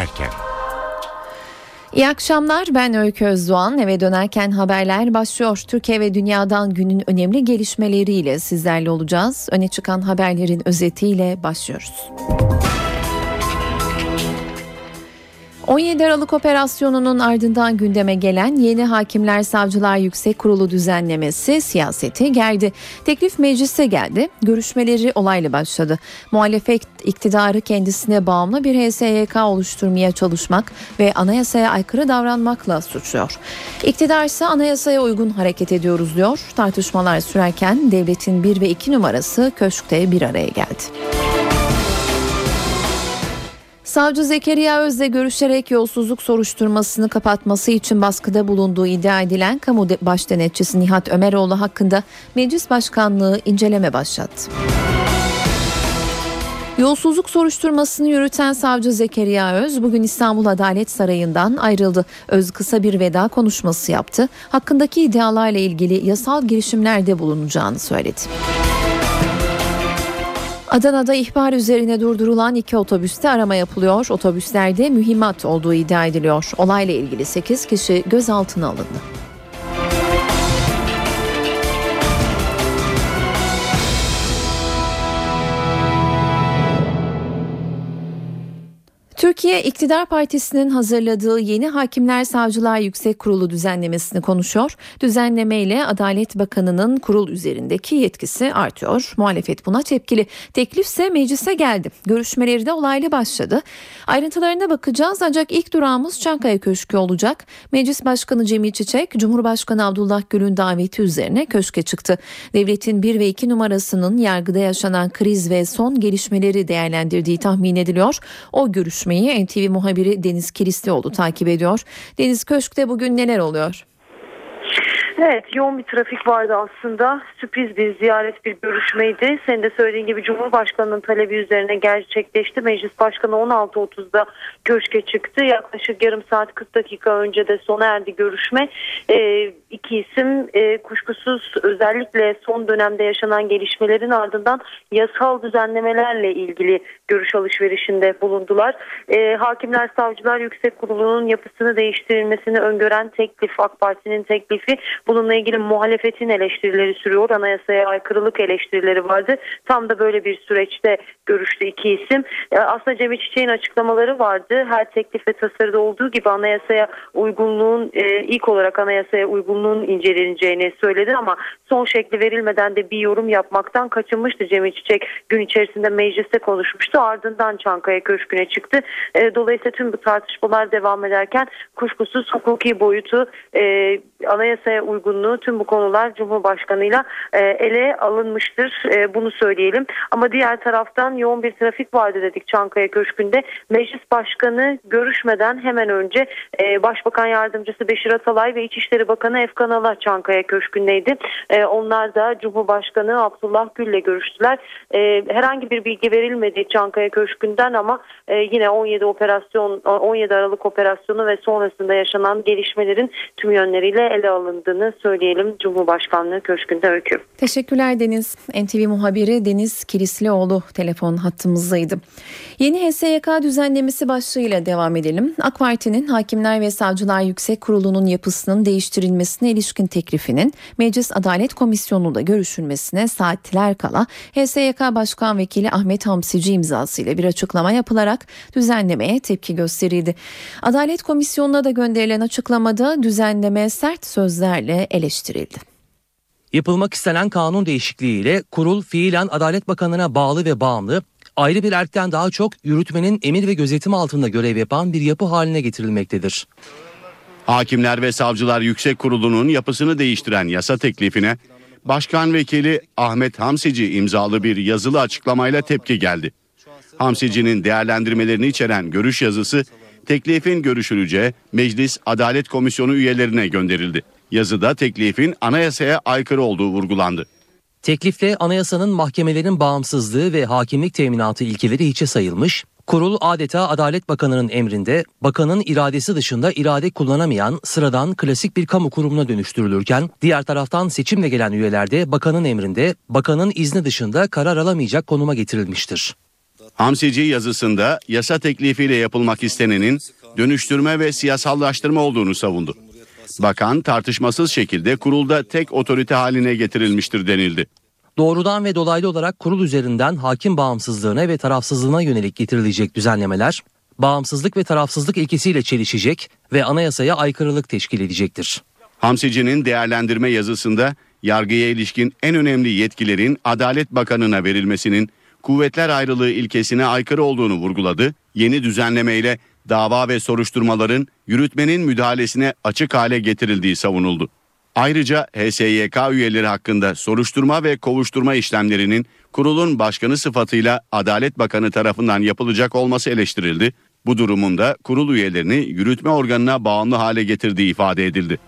dönerken. İyi akşamlar ben Öykü Özdoğan eve dönerken haberler başlıyor. Türkiye ve dünyadan günün önemli gelişmeleriyle sizlerle olacağız. Öne çıkan haberlerin özetiyle başlıyoruz. 17 Aralık operasyonunun ardından gündeme gelen yeni Hakimler Savcılar Yüksek Kurulu düzenlemesi siyaseti geldi. Teklif meclise geldi. Görüşmeleri olaylı başladı. Muhalefet iktidarı kendisine bağımlı bir HSYK oluşturmaya çalışmak ve anayasaya aykırı davranmakla suçluyor. İktidar ise anayasaya uygun hareket ediyoruz diyor. Tartışmalar sürerken devletin 1 ve 2 numarası köşkte bir araya geldi. Savcı Zekeriya Öz'le görüşerek yolsuzluk soruşturmasını kapatması için baskıda bulunduğu iddia edilen kamu baş denetçisi Nihat Ömeroğlu hakkında Meclis Başkanlığı inceleme başlattı. Yolsuzluk soruşturmasını yürüten savcı Zekeriya Öz bugün İstanbul Adalet Sarayı'ndan ayrıldı. Öz kısa bir veda konuşması yaptı. Hakkındaki iddialarla ilgili yasal girişimlerde bulunacağını söyledi. Adana'da ihbar üzerine durdurulan iki otobüste arama yapılıyor. Otobüslerde mühimmat olduğu iddia ediliyor. Olayla ilgili 8 kişi gözaltına alındı. Türkiye İktidar Partisi'nin hazırladığı yeni Hakimler Savcılar Yüksek Kurulu düzenlemesini konuşuyor. Düzenleme ile Adalet Bakanı'nın kurul üzerindeki yetkisi artıyor. Muhalefet buna tepkili. Teklif ise meclise geldi. Görüşmeleri de olaylı başladı. Ayrıntılarına bakacağız ancak ilk durağımız Çankaya Köşkü olacak. Meclis Başkanı Cemil Çiçek, Cumhurbaşkanı Abdullah Gül'ün daveti üzerine köşke çıktı. Devletin 1 ve 2 numarasının yargıda yaşanan kriz ve son gelişmeleri değerlendirdiği tahmin ediliyor. O görüşme görüşmeyi NTV muhabiri Deniz Kilislioğlu takip ediyor. Deniz Köşk'te bugün neler oluyor? Evet yoğun bir trafik vardı aslında. Sürpriz bir ziyaret bir görüşmeydi. Senin de söylediğin gibi Cumhurbaşkanı'nın talebi üzerine gerçekleşti. Meclis Başkanı 16.30'da köşke çıktı. Yaklaşık yarım saat 40 dakika önce de sona erdi görüşme. Ee, iki isim e, kuşkusuz özellikle son dönemde yaşanan gelişmelerin ardından yasal düzenlemelerle ilgili görüş alışverişinde bulundular. E, Hakimler Savcılar Yüksek Kurulu'nun yapısını değiştirilmesini öngören teklif AK Parti'nin teklifi bununla ilgili muhalefetin eleştirileri sürüyor. Anayasaya aykırılık eleştirileri vardı. Tam da böyle bir süreçte görüştü iki isim. E, aslında Cemil Çiçek'in açıklamaları vardı. Her teklif ve tasarıda olduğu gibi anayasaya uygunluğun e, ilk olarak anayasaya uygunluğun inceleneceğini söyledi ama son şekli verilmeden de bir yorum yapmaktan kaçınmıştı Cemil Çiçek. Gün içerisinde mecliste konuşmuştu ardından Çankaya Köşkü'ne çıktı. E, dolayısıyla tüm bu tartışmalar devam ederken kuşkusuz hukuki boyutu anayasaya uygunluğu tüm bu konular Cumhurbaşkanı'yla e, ele alınmıştır. E, bunu söyleyelim. Ama diğer taraftan yoğun bir trafik vardı dedik Çankaya Köşkü'nde. Meclis Başkanı görüşmeden hemen önce e, Başbakan Yardımcısı Beşir Atalay ve İçişleri Bakanı Efkan Ala Çankaya Köşkü'ndeydi. Onlar da Cumhurbaşkanı Abdullah Gül'le görüştüler. Herhangi bir bilgi verilmedi Çankaya Köşkü'nden ama yine 17 operasyon 17 Aralık operasyonu ve sonrasında yaşanan gelişmelerin tüm yönleriyle ele alındığını söyleyelim Cumhurbaşkanlığı Köşkü'nde öykü. Teşekkürler Deniz. NTV muhabiri Deniz Kilislioğlu telefon hattımızdaydı. Yeni HSYK düzenlemesi başlığıyla devam edelim. AK Parti'nin Hakimler ve Savcılar Yüksek Kurulu'nun yapısının değiştirilmesine ilişkin teklifinin Meclis Adalet Komisyonu'nda görüşülmesine saatler kala HSYK Başkan Vekili Ahmet Hamsici imzasıyla bir açıklama yapılarak düzenlemeye tepki gösterildi. Adalet Komisyonu'na da gönderilen açıklamada düzenleme sert sözlerle eleştirildi. Yapılmak istenen kanun değişikliğiyle kurul fiilen Adalet Bakanı'na bağlı ve bağımlı, ayrı bir erkten daha çok yürütmenin emir ve gözetim altında görev yapan bir yapı haline getirilmektedir. Hakimler ve Savcılar Yüksek Kurulu'nun yapısını değiştiren yasa teklifine Başkan Vekili Ahmet Hamsici imzalı bir yazılı açıklamayla tepki geldi. Hamsici'nin değerlendirmelerini içeren görüş yazısı teklifin görüşüleceği Meclis Adalet Komisyonu üyelerine gönderildi. Yazıda teklifin anayasaya aykırı olduğu vurgulandı. Teklifle anayasanın mahkemelerin bağımsızlığı ve hakimlik teminatı ilkeleri hiçe sayılmış, kurul adeta Adalet Bakanı'nın emrinde bakanın iradesi dışında irade kullanamayan sıradan klasik bir kamu kurumuna dönüştürülürken diğer taraftan seçimle gelen üyeler de bakanın emrinde bakanın izni dışında karar alamayacak konuma getirilmiştir. Hamsici yazısında yasa teklifiyle yapılmak istenenin dönüştürme ve siyasallaştırma olduğunu savundu. Bakan tartışmasız şekilde kurulda tek otorite haline getirilmiştir denildi. Doğrudan ve dolaylı olarak kurul üzerinden hakim bağımsızlığına ve tarafsızlığına yönelik getirilecek düzenlemeler, bağımsızlık ve tarafsızlık ilkesiyle çelişecek ve anayasaya aykırılık teşkil edecektir. Hamsici'nin değerlendirme yazısında yargıya ilişkin en önemli yetkilerin Adalet Bakanı'na verilmesinin kuvvetler ayrılığı ilkesine aykırı olduğunu vurguladı. Yeni düzenlemeyle dava ve soruşturmaların yürütmenin müdahalesine açık hale getirildiği savunuldu. Ayrıca HSYK üyeleri hakkında soruşturma ve kovuşturma işlemlerinin kurulun başkanı sıfatıyla Adalet Bakanı tarafından yapılacak olması eleştirildi. Bu durumunda kurul üyelerini yürütme organına bağımlı hale getirdiği ifade edildi.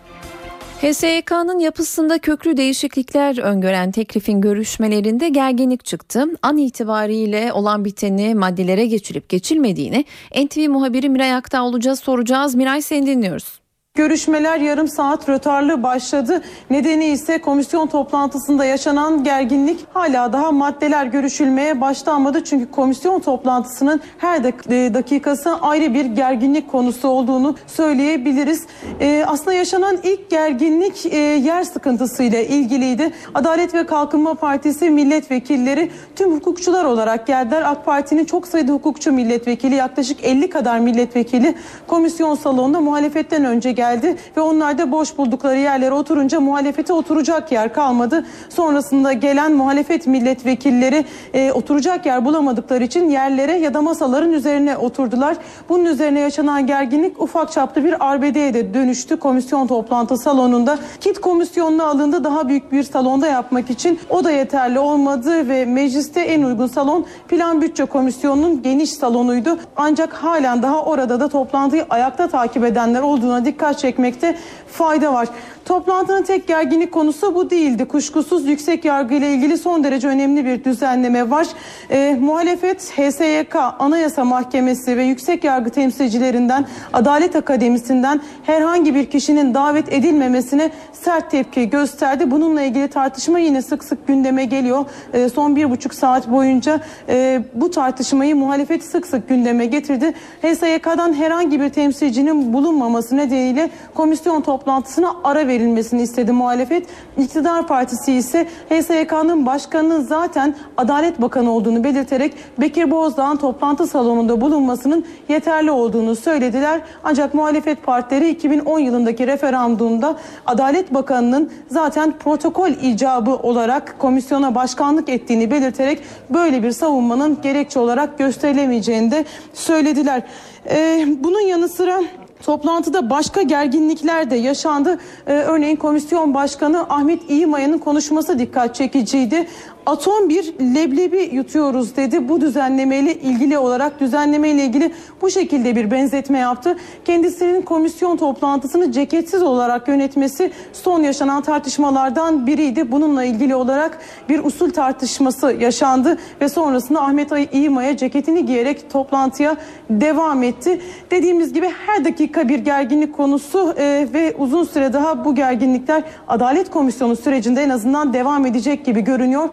HSYK'nın yapısında köklü değişiklikler öngören teklifin görüşmelerinde gerginlik çıktı. An itibariyle olan biteni maddelere geçirip geçilmediğini NTV muhabiri Miray Aktağ olacağız soracağız. Miray seni dinliyoruz. Görüşmeler yarım saat rötarlı başladı. Nedeni ise komisyon toplantısında yaşanan gerginlik hala daha maddeler görüşülmeye başlanmadı. Çünkü komisyon toplantısının her e, dakikası ayrı bir gerginlik konusu olduğunu söyleyebiliriz. Ee, aslında yaşanan ilk gerginlik e, yer sıkıntısıyla ilgiliydi. Adalet ve Kalkınma Partisi milletvekilleri tüm hukukçular olarak geldiler. AK Parti'nin çok sayıda hukukçu milletvekili yaklaşık 50 kadar milletvekili komisyon salonunda muhalefetten önce geldi geldi ve onlar da boş buldukları yerlere oturunca muhalefete oturacak yer kalmadı. Sonrasında gelen muhalefet milletvekilleri e, oturacak yer bulamadıkları için yerlere ya da masaların üzerine oturdular. Bunun üzerine yaşanan gerginlik ufak çaplı bir arbedeye de dönüştü komisyon toplantı salonunda. Kit komisyonuna alındı daha büyük bir salonda yapmak için. O da yeterli olmadı ve mecliste en uygun salon Plan Bütçe Komisyonu'nun geniş salonuydu. Ancak halen daha orada da toplantıyı ayakta takip edenler olduğuna dikkat çekmekte fayda var. Toplantının tek gerginlik konusu bu değildi. Kuşkusuz yüksek yargı ile ilgili son derece önemli bir düzenleme var. E, muhalefet HSYK, Anayasa Mahkemesi ve yüksek yargı temsilcilerinden, Adalet Akademisi'nden herhangi bir kişinin davet edilmemesine sert tepki gösterdi. Bununla ilgili tartışma yine sık sık gündeme geliyor. E, son bir buçuk saat boyunca e, bu tartışmayı muhalefet sık sık gündeme getirdi. HSYK'dan herhangi bir temsilcinin bulunmaması nedeniyle komisyon toplantısına ara verilmesini istedi muhalefet. İktidar Partisi ise HSYK'nın başkanının zaten Adalet Bakanı olduğunu belirterek Bekir Bozdağ'ın toplantı salonunda bulunmasının yeterli olduğunu söylediler. Ancak muhalefet partileri 2010 yılındaki referandumda Adalet Bakanı'nın zaten protokol icabı olarak komisyona başkanlık ettiğini belirterek böyle bir savunmanın gerekçe olarak gösterilemeyeceğini de söylediler. Ee, bunun yanı sıra Toplantıda başka gerginlikler de yaşandı. Ee, örneğin komisyon başkanı Ahmet İyimaya'nın konuşması dikkat çekiciydi atom bir leblebi yutuyoruz dedi. Bu düzenlemeyle ilgili olarak düzenlemeyle ilgili bu şekilde bir benzetme yaptı. Kendisinin komisyon toplantısını ceketsiz olarak yönetmesi son yaşanan tartışmalardan biriydi. Bununla ilgili olarak bir usul tartışması yaşandı ve sonrasında Ahmet Ay İyimaya ceketini giyerek toplantıya devam etti. Dediğimiz gibi her dakika bir gerginlik konusu e, ve uzun süre daha bu gerginlikler Adalet Komisyonu sürecinde en azından devam edecek gibi görünüyor.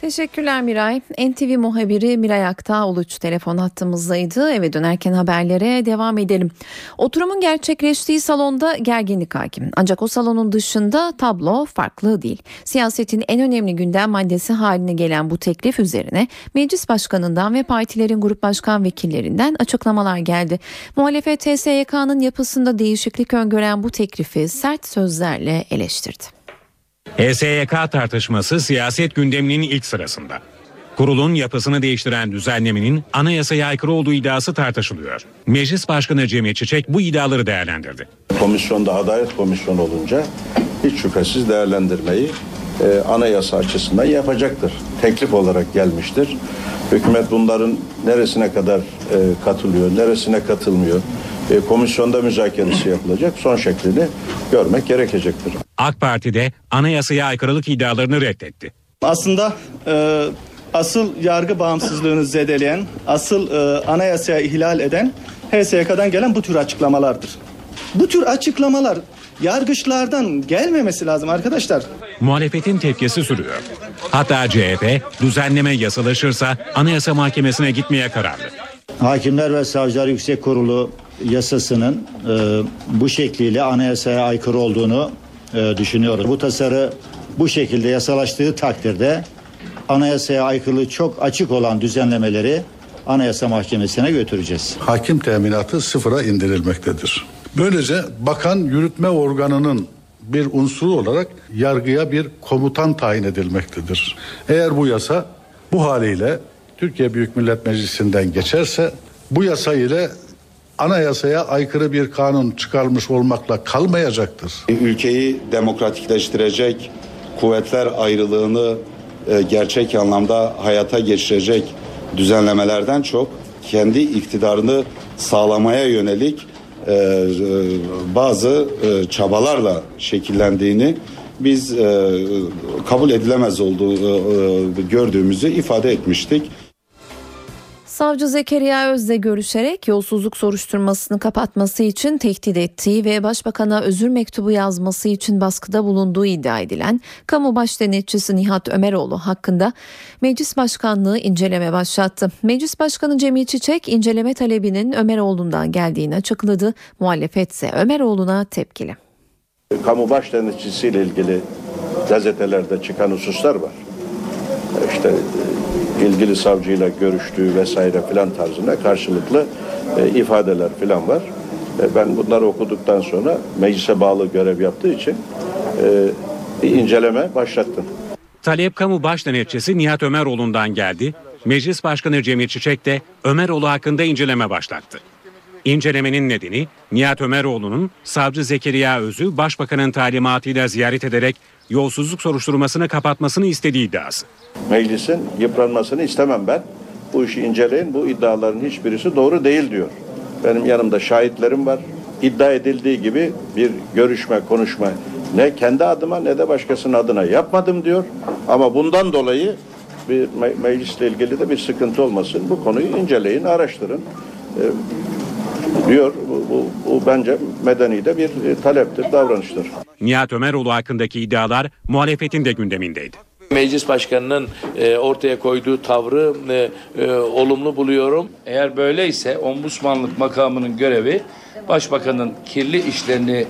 Teşekkürler Miray. NTV muhabiri Miray Aktağ Uluç telefon hattımızdaydı. Eve dönerken haberlere devam edelim. Oturumun gerçekleştiği salonda gerginlik hakim. Ancak o salonun dışında tablo farklı değil. Siyasetin en önemli gündem maddesi haline gelen bu teklif üzerine meclis başkanından ve partilerin grup başkan vekillerinden açıklamalar geldi. Muhalefet TSYK'nın yapısında değişiklik öngören bu teklifi sert sözlerle eleştirdi. HSYK tartışması siyaset gündeminin ilk sırasında. Kurulun yapısını değiştiren düzenlemenin anayasaya aykırı olduğu iddiası tartışılıyor. Meclis Başkanı Cemil Çiçek bu iddiaları değerlendirdi. Komisyonda Adalet Komisyonu olunca hiç şüphesiz değerlendirmeyi e, anayasa açısından yapacaktır. Teklif olarak gelmiştir. Hükümet bunların neresine kadar e, katılıyor, neresine katılmıyor, e, komisyonda müzakeresi yapılacak. Son şeklini görmek gerekecektir. AK Parti de anayasaya aykırılık iddialarını reddetti. Aslında e, asıl yargı bağımsızlığını zedeleyen, asıl e, anayasaya ihlal eden HSYK'dan gelen bu tür açıklamalardır. Bu tür açıklamalar yargıçlardan gelmemesi lazım arkadaşlar. Muhalefetin tepkisi sürüyor. Hatta CHP düzenleme yasalaşırsa Anayasa Mahkemesi'ne gitmeye kararlı. Hakimler ve Savcılar Yüksek Kurulu yasasının e, bu şekliyle anayasaya aykırı olduğunu e, düşünüyoruz. Bu tasarı bu şekilde yasalaştığı takdirde anayasaya aykırılığı çok açık olan düzenlemeleri Anayasa Mahkemesi'ne götüreceğiz. Hakim teminatı sıfıra indirilmektedir. Böylece bakan yürütme organının bir unsuru olarak yargıya bir komutan tayin edilmektedir. Eğer bu yasa bu haliyle Türkiye Büyük Millet Meclisi'nden geçerse bu yasa ile anayasaya aykırı bir kanun çıkarmış olmakla kalmayacaktır. Ülkeyi demokratikleştirecek, kuvvetler ayrılığını e, gerçek anlamda hayata geçirecek düzenlemelerden çok kendi iktidarını sağlamaya yönelik e, e, bazı e, çabalarla şekillendiğini biz e, kabul edilemez olduğu e, e, gördüğümüzü ifade etmiştik. Savcı Zekeriya Öz'le görüşerek yolsuzluk soruşturmasını kapatması için tehdit ettiği ve başbakana özür mektubu yazması için baskıda bulunduğu iddia edilen kamu baş denetçisi Nihat Ömeroğlu hakkında meclis başkanlığı inceleme başlattı. Meclis Başkanı Cemil Çiçek inceleme talebinin Ömeroğlu'ndan geldiğini açıkladı. Muhalefet ise Ömeroğlu'na tepkili. Kamu baş denetçisiyle ilgili gazetelerde çıkan hususlar var. İşte ilgili savcıyla görüştüğü vesaire filan tarzına karşılıklı e, ifadeler filan var. E, ben bunları okuduktan sonra meclise bağlı görev yaptığı için e, bir inceleme başlattım. Talep kamu baş denetçisi Nihat Ömeroğlu'ndan geldi. Meclis Başkanı Cemil Çiçek de Ömeroğlu hakkında inceleme başlattı. İncelemenin nedeni Nihat Ömeroğlu'nun savcı Zekeriya Öz'ü başbakanın talimatıyla ziyaret ederek yolsuzluk soruşturmasını kapatmasını istediği iddiası. Meclisin yıpranmasını istemem ben. Bu işi inceleyin. Bu iddiaların hiçbirisi doğru değil diyor. Benim yanımda şahitlerim var. İddia edildiği gibi bir görüşme, konuşma ne kendi adıma ne de başkasının adına yapmadım diyor. Ama bundan dolayı bir me- meclisle ilgili de bir sıkıntı olmasın. Bu konuyu inceleyin, araştırın. Ee, diyor. Bu, bu, bu bence medeni de bir e, taleptir, davranıştır. Nihat Ömeroğlu hakkındaki iddialar muhalefetin de gündemindeydi. Meclis Başkanı'nın e, ortaya koyduğu tavrı e, e, olumlu buluyorum. Eğer böyleyse ombudsmanlık makamının görevi başbakanın kirli işlerini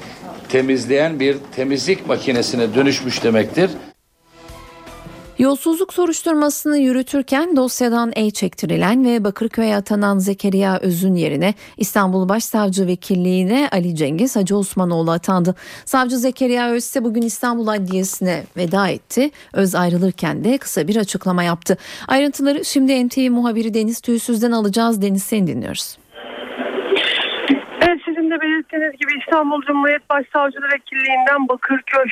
temizleyen bir temizlik makinesine dönüşmüş demektir. Yolsuzluk soruşturmasını yürütürken dosyadan el çektirilen ve Bakırköy'e atanan Zekeriya Öz'ün yerine İstanbul Başsavcı Vekilliğine Ali Cengiz Hacı Osmanoğlu atandı. Savcı Zekeriya Öz ise bugün İstanbul Adliyesi'ne veda etti. Öz ayrılırken de kısa bir açıklama yaptı. Ayrıntıları şimdi NTV muhabiri Deniz Tüysüz'den alacağız. Deniz seni dinliyoruz. Evet sizin de belirttiğiniz gibi İstanbul Cumhuriyet Başsavcılığı Vekilliğinden Bakırköy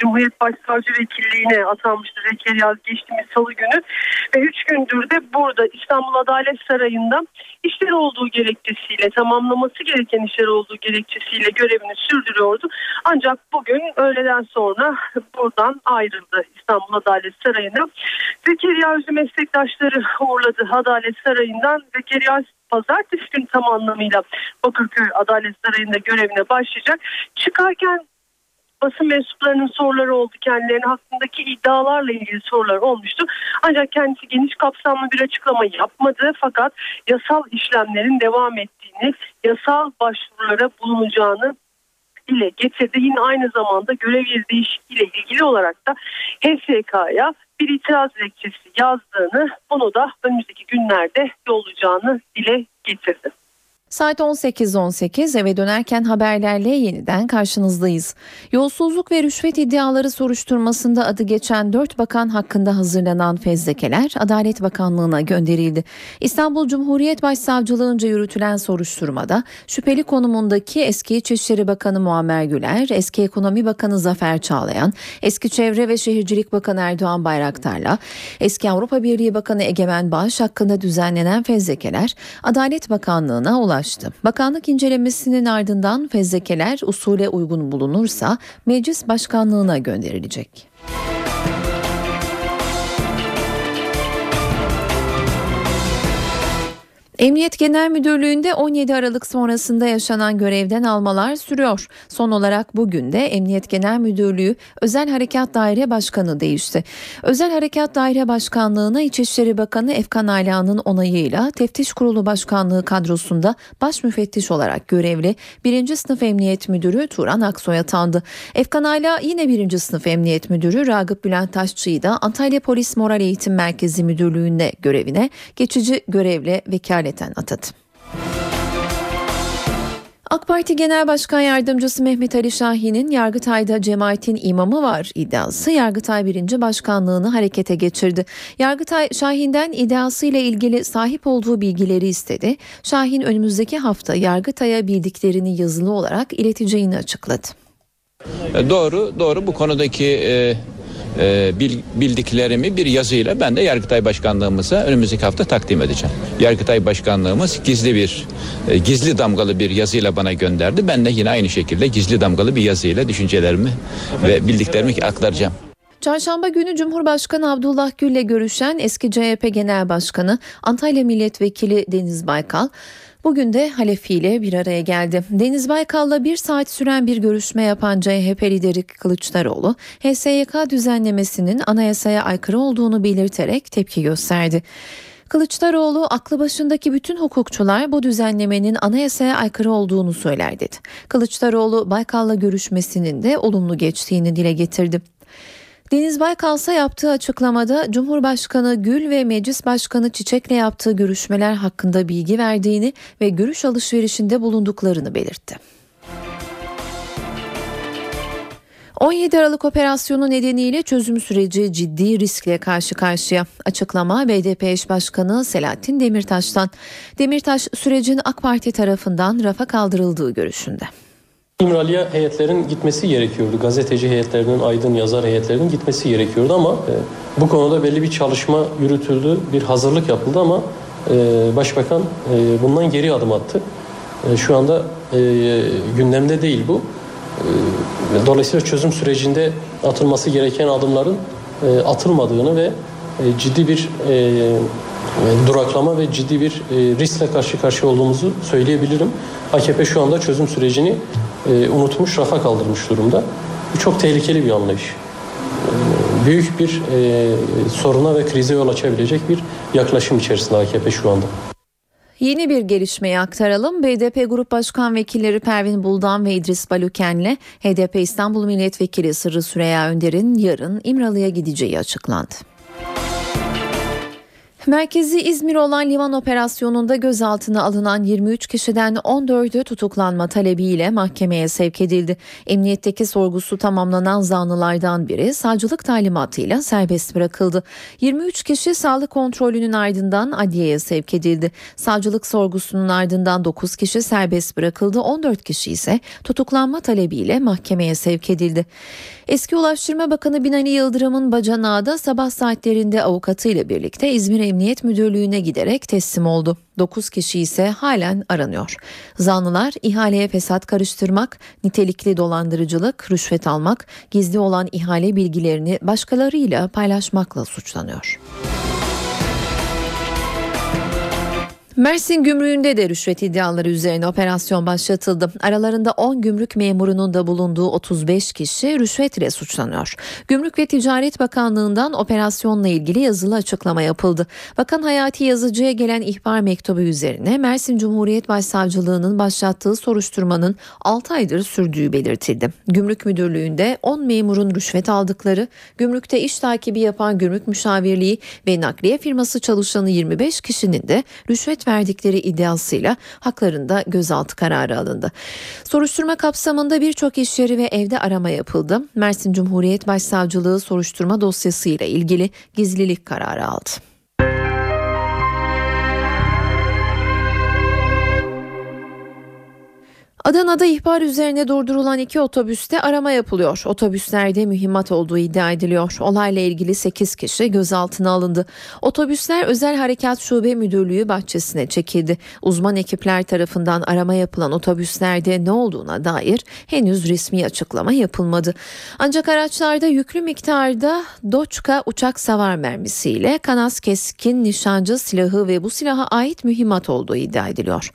Cumhuriyet Başsavcı Vekilliğine atanmıştı Zekeriya geçtiğimiz salı günü ve 3 gündür de burada İstanbul Adalet Sarayı'nda işleri olduğu gerekçesiyle tamamlaması gereken işleri olduğu gerekçesiyle görevini sürdürüyordu. Ancak bugün öğleden sonra buradan ayrıldı İstanbul Adalet Sarayı'na. Zekeriya Özü meslektaşları uğurladı Adalet Sarayı'ndan. Zekeriya pazartesi günü tam anlamıyla Bakırköy Adalet Sarayı'nda görevine başlayacak. Çıkarken basın mensuplarının soruları oldu kendilerine hakkındaki iddialarla ilgili sorular olmuştu. Ancak kendisi geniş kapsamlı bir açıklama yapmadı fakat yasal işlemlerin devam ettiğini, yasal başvurulara bulunacağını ile getirdi. Yine aynı zamanda görev yeri değişikliğiyle ilgili olarak da HSK'ya bir itiraz dilekçesi yazdığını, bunu da önümüzdeki günlerde yollayacağını dile getirdi. Saat 18.18 eve dönerken haberlerle yeniden karşınızdayız. Yolsuzluk ve rüşvet iddiaları soruşturmasında adı geçen 4 bakan hakkında hazırlanan fezlekeler Adalet Bakanlığı'na gönderildi. İstanbul Cumhuriyet Başsavcılığınca yürütülen soruşturmada şüpheli konumundaki eski İçişleri Bakanı Muammer Güler, eski Ekonomi Bakanı Zafer Çağlayan, eski Çevre ve Şehircilik Bakanı Erdoğan Bayraktar'la eski Avrupa Birliği Bakanı Egemen Bağış hakkında düzenlenen fezlekeler Adalet Bakanlığı'na ulaştı ulaştı. Bakanlık incelemesinin ardından fezlekeler usule uygun bulunursa meclis başkanlığına gönderilecek. Emniyet Genel Müdürlüğü'nde 17 Aralık sonrasında yaşanan görevden almalar sürüyor. Son olarak bugün de Emniyet Genel Müdürlüğü Özel Harekat Daire Başkanı değişti. Özel Harekat Daire Başkanlığı'na İçişleri Bakanı Efkan Ala'nın onayıyla Teftiş Kurulu Başkanlığı kadrosunda baş müfettiş olarak görevli 1. Sınıf Emniyet Müdürü Turan Aksoy atandı. Efkan Ala yine 1. Sınıf Emniyet Müdürü Ragıp Bülent Taşçı'yı da Antalya Polis Moral Eğitim Merkezi Müdürlüğü'nde görevine geçici görevle vekalet vekaleten atadı. AK Parti Genel Başkan Yardımcısı Mehmet Ali Şahin'in Yargıtay'da cemaatin imamı var iddiası Yargıtay 1. Başkanlığını harekete geçirdi. Yargıtay Şahin'den iddiasıyla ilgili sahip olduğu bilgileri istedi. Şahin önümüzdeki hafta Yargıtay'a bildiklerini yazılı olarak ileteceğini açıkladı. Doğru, doğru bu konudaki e, e, bildiklerimi bir yazıyla ben de Yargıtay Başkanlığımıza önümüzdeki hafta takdim edeceğim. Yargıtay Başkanlığımız gizli bir e, gizli damgalı bir yazıyla bana gönderdi. Ben de yine aynı şekilde gizli damgalı bir yazıyla düşüncelerimi ve bildiklerimi aktaracağım. Çarşamba günü Cumhurbaşkanı Abdullah Gül'le görüşen eski CHP Genel Başkanı Antalya Milletvekili Deniz Baykal Bugün de Halefi ile bir araya geldi. Deniz Baykal'la bir saat süren bir görüşme yapan CHP lideri Kılıçdaroğlu, HSYK düzenlemesinin anayasaya aykırı olduğunu belirterek tepki gösterdi. Kılıçdaroğlu aklı başındaki bütün hukukçular bu düzenlemenin anayasaya aykırı olduğunu söyler dedi. Kılıçdaroğlu Baykal'la görüşmesinin de olumlu geçtiğini dile getirdi. Deniz Baykalsa yaptığı açıklamada Cumhurbaşkanı Gül ve Meclis Başkanı Çiçek'le yaptığı görüşmeler hakkında bilgi verdiğini ve görüş alışverişinde bulunduklarını belirtti. 17 Aralık operasyonu nedeniyle çözüm süreci ciddi riskle karşı karşıya. Açıklama BDP eş başkanı Selahattin Demirtaş'tan. Demirtaş sürecin AK Parti tarafından rafa kaldırıldığı görüşünde. İmralı'ya heyetlerin gitmesi gerekiyordu. Gazeteci heyetlerinin, aydın yazar heyetlerinin gitmesi gerekiyordu ama e, bu konuda belli bir çalışma yürütüldü, bir hazırlık yapıldı ama e, Başbakan e, bundan geri adım attı. E, şu anda e, gündemde değil bu. E, dolayısıyla çözüm sürecinde atılması gereken adımların e, atılmadığını ve e, ciddi bir e, duraklama ve ciddi bir e, riskle karşı karşıya olduğumuzu söyleyebilirim. AKP şu anda çözüm sürecini e, unutmuş, rafa kaldırmış durumda. Bu çok tehlikeli bir anlayış. E, büyük bir e, soruna ve krize yol açabilecek bir yaklaşım içerisinde AKP şu anda. Yeni bir gelişmeyi aktaralım. BDP Grup Başkan Vekilleri Pervin Buldan ve İdris Baluken'le HDP İstanbul Milletvekili Sırrı Süreyya Önder'in yarın İmralı'ya gideceği açıklandı. Merkezi İzmir olan liman operasyonunda gözaltına alınan 23 kişiden 14'ü tutuklanma talebiyle mahkemeye sevk edildi. Emniyetteki sorgusu tamamlanan zanlılardan biri savcılık talimatıyla serbest bırakıldı. 23 kişi sağlık kontrolünün ardından adliyeye sevk edildi. Savcılık sorgusunun ardından 9 kişi serbest bırakıldı. 14 kişi ise tutuklanma talebiyle mahkemeye sevk edildi. Eski Ulaştırma Bakanı Binali Yıldırım'ın bacanağı da sabah saatlerinde avukatıyla birlikte İzmir Emniyet Müdürlüğü'ne giderek teslim oldu. 9 kişi ise halen aranıyor. Zanlılar ihaleye fesat karıştırmak, nitelikli dolandırıcılık, rüşvet almak, gizli olan ihale bilgilerini başkalarıyla paylaşmakla suçlanıyor. Mersin gümrüğünde de rüşvet iddiaları üzerine operasyon başlatıldı. Aralarında 10 gümrük memurunun da bulunduğu 35 kişi rüşvet ile suçlanıyor. Gümrük ve Ticaret Bakanlığı'ndan operasyonla ilgili yazılı açıklama yapıldı. Bakan Hayati Yazıcı'ya gelen ihbar mektubu üzerine Mersin Cumhuriyet Başsavcılığı'nın başlattığı soruşturmanın 6 aydır sürdüğü belirtildi. Gümrük Müdürlüğü'nde 10 memurun rüşvet aldıkları, gümrükte iş takibi yapan gümrük müşavirliği ve nakliye firması çalışanı 25 kişinin de rüşvet verdikleri iddiasıyla haklarında gözaltı kararı alındı. Soruşturma kapsamında birçok iş yeri ve evde arama yapıldı. Mersin Cumhuriyet Başsavcılığı soruşturma dosyasıyla ilgili gizlilik kararı aldı. Adana'da ihbar üzerine durdurulan iki otobüste arama yapılıyor. Otobüslerde mühimmat olduğu iddia ediliyor. Olayla ilgili 8 kişi gözaltına alındı. Otobüsler Özel Harekat Şube Müdürlüğü bahçesine çekildi. Uzman ekipler tarafından arama yapılan otobüslerde ne olduğuna dair henüz resmi açıklama yapılmadı. Ancak araçlarda yüklü miktarda Doçka uçak savar mermisiyle Kanas keskin nişancı silahı ve bu silaha ait mühimmat olduğu iddia ediliyor.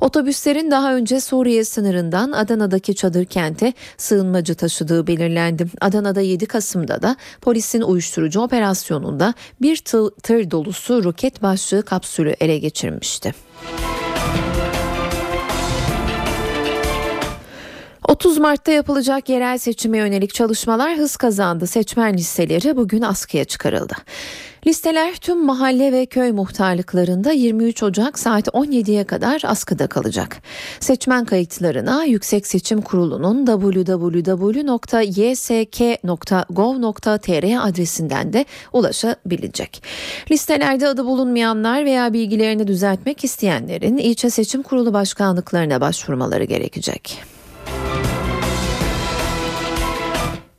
Otobüslerin daha önce Suriye sınırından Adana'daki çadır kente sığınmacı taşıdığı belirlendi. Adana'da 7 Kasım'da da polisin uyuşturucu operasyonunda bir tır, dolusu roket başlığı kapsülü ele geçirmişti. 30 Mart'ta yapılacak yerel seçime yönelik çalışmalar hız kazandı. Seçmen listeleri bugün askıya çıkarıldı. Listeler tüm mahalle ve köy muhtarlıklarında 23 Ocak saat 17'ye kadar askıda kalacak. Seçmen kayıtlarına Yüksek Seçim Kurulu'nun www.ysk.gov.tr adresinden de ulaşabilecek. Listelerde adı bulunmayanlar veya bilgilerini düzeltmek isteyenlerin ilçe seçim kurulu başkanlıklarına başvurmaları gerekecek.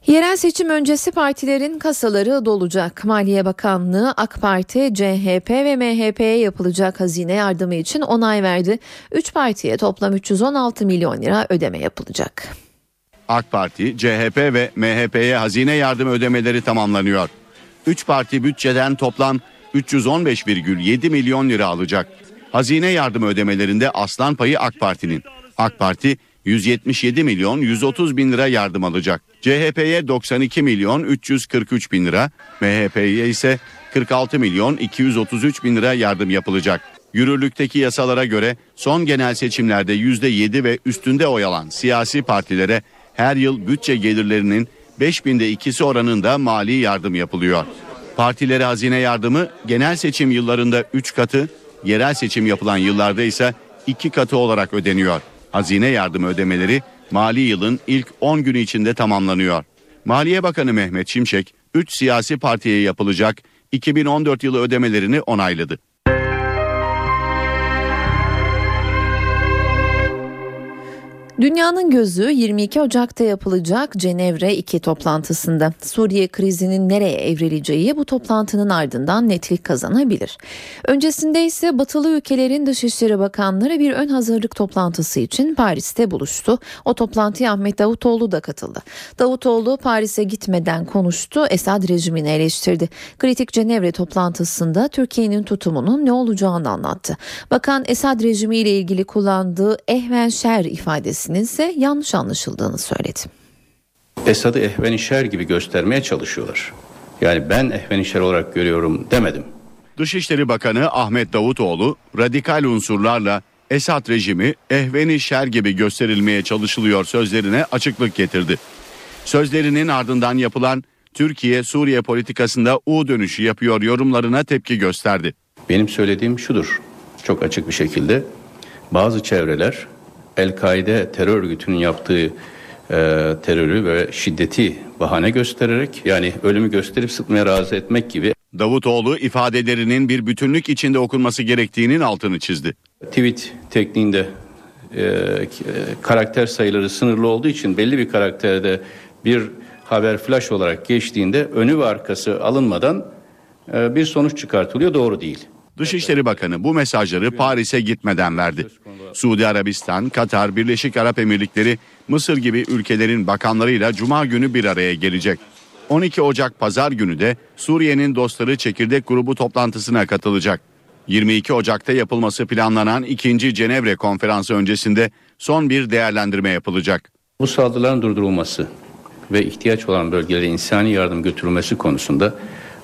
Yerel seçim öncesi partilerin kasaları dolacak. Maliye Bakanlığı AK Parti, CHP ve MHP'ye yapılacak hazine yardımı için onay verdi. 3 partiye toplam 316 milyon lira ödeme yapılacak. AK Parti, CHP ve MHP'ye hazine yardım ödemeleri tamamlanıyor. 3 parti bütçeden toplam 315,7 milyon lira alacak. Hazine yardım ödemelerinde aslan payı AK Parti'nin. AK Parti 177 milyon 130 bin lira yardım alacak. CHP'ye 92 milyon 343 bin lira, MHP'ye ise 46 milyon 233 bin lira yardım yapılacak. Yürürlükteki yasalara göre son genel seçimlerde %7 ve üstünde oy alan siyasi partilere her yıl bütçe gelirlerinin 5000'de ikisi oranında mali yardım yapılıyor. Partilere hazine yardımı genel seçim yıllarında 3 katı, yerel seçim yapılan yıllarda ise 2 katı olarak ödeniyor. Hazine yardımı ödemeleri mali yılın ilk 10 günü içinde tamamlanıyor. Maliye Bakanı Mehmet Şimşek 3 siyasi partiye yapılacak 2014 yılı ödemelerini onayladı. Dünyanın gözü 22 Ocak'ta yapılacak Cenevre 2 toplantısında. Suriye krizinin nereye evrileceği bu toplantının ardından netlik kazanabilir. Öncesinde ise batılı ülkelerin Dışişleri Bakanları bir ön hazırlık toplantısı için Paris'te buluştu. O toplantıya Ahmet Davutoğlu da katıldı. Davutoğlu Paris'e gitmeden konuştu, Esad rejimini eleştirdi. Kritik Cenevre toplantısında Türkiye'nin tutumunun ne olacağını anlattı. Bakan Esad rejimiyle ilgili kullandığı ehven şer ifadesi ise yanlış anlaşıldığını söyledi. Esad'ı ehvenişer gibi göstermeye çalışıyorlar. Yani ben ehvenişer olarak görüyorum demedim. Dışişleri Bakanı Ahmet Davutoğlu radikal unsurlarla Esad rejimi ehveni şer gibi gösterilmeye çalışılıyor sözlerine açıklık getirdi. Sözlerinin ardından yapılan Türkiye Suriye politikasında U dönüşü yapıyor yorumlarına tepki gösterdi. Benim söylediğim şudur çok açık bir şekilde bazı çevreler El-Kaide terör örgütünün yaptığı e, terörü ve şiddeti bahane göstererek yani ölümü gösterip sıkmaya razı etmek gibi. Davutoğlu ifadelerinin bir bütünlük içinde okunması gerektiğinin altını çizdi. Tweet tekniğinde e, karakter sayıları sınırlı olduğu için belli bir karakterde bir haber flash olarak geçtiğinde önü ve arkası alınmadan e, bir sonuç çıkartılıyor doğru değil. Dışişleri Bakanı bu mesajları Paris'e gitmeden verdi. Suudi Arabistan, Katar, Birleşik Arap Emirlikleri, Mısır gibi ülkelerin bakanlarıyla cuma günü bir araya gelecek. 12 Ocak pazar günü de Suriye'nin dostları çekirdek grubu toplantısına katılacak. 22 Ocak'ta yapılması planlanan 2. Cenevre konferansı öncesinde son bir değerlendirme yapılacak. Bu saldırıların durdurulması ve ihtiyaç olan bölgelere insani yardım götürülmesi konusunda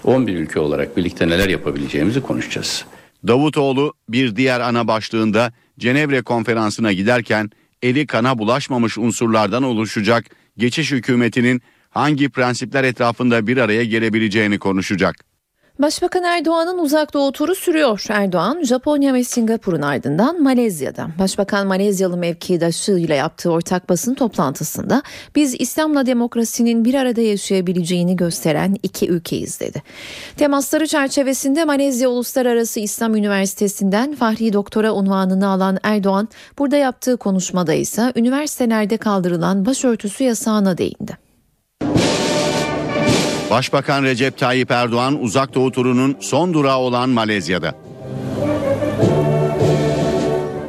11 ülke olarak birlikte neler yapabileceğimizi konuşacağız. Davutoğlu bir diğer ana başlığında Cenevre konferansına giderken eli kana bulaşmamış unsurlardan oluşacak geçiş hükümetinin hangi prensipler etrafında bir araya gelebileceğini konuşacak. Başbakan Erdoğan'ın uzak doğu turu sürüyor. Erdoğan, Japonya ve Singapur'un ardından Malezya'da. Başbakan Malezyalı mevkidaşıyla yaptığı ortak basın toplantısında biz İslam'la demokrasinin bir arada yaşayabileceğini gösteren iki ülkeyiz dedi. Temasları çerçevesinde Malezya Uluslararası İslam Üniversitesi'nden Fahri Doktora unvanını alan Erdoğan, burada yaptığı konuşmada ise üniversitelerde kaldırılan başörtüsü yasağına değindi. Başbakan Recep Tayyip Erdoğan uzak doğu turunun son durağı olan Malezya'da.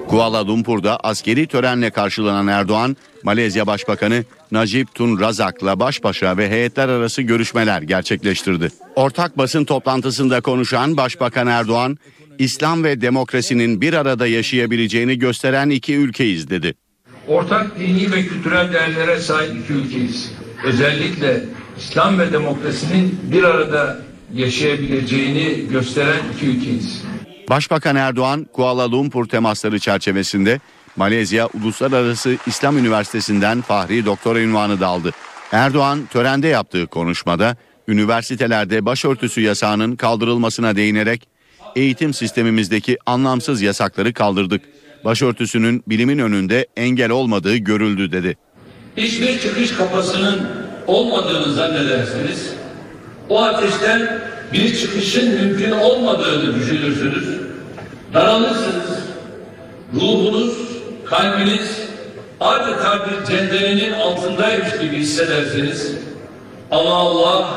Kuala Lumpur'da askeri törenle karşılanan Erdoğan, Malezya Başbakanı Najib Tun Razak'la baş başa ve heyetler arası görüşmeler gerçekleştirdi. Ortak basın toplantısında konuşan Başbakan Erdoğan, İslam ve demokrasinin bir arada yaşayabileceğini gösteren iki ülkeyiz dedi. Ortak dini ve kültürel değerlere sahip iki ülkeyiz. Özellikle İslam ve demokrasinin bir arada yaşayabileceğini gösteren iki ülkeyiz. Başbakan Erdoğan, Kuala Lumpur temasları çerçevesinde Malezya Uluslararası İslam Üniversitesi'nden Fahri Doktora ünvanı da aldı. Erdoğan törende yaptığı konuşmada üniversitelerde başörtüsü yasağının kaldırılmasına değinerek eğitim sistemimizdeki anlamsız yasakları kaldırdık. Başörtüsünün bilimin önünde engel olmadığı görüldü dedi. Hiçbir çıkış kapısının olmadığını zannedersiniz. O ateşten bir çıkışın mümkün olmadığını düşünürsünüz. Daralırsınız. Ruhunuz, kalbiniz adeta bir cenderenin altındaymış gibi hissedersiniz. Ama Allah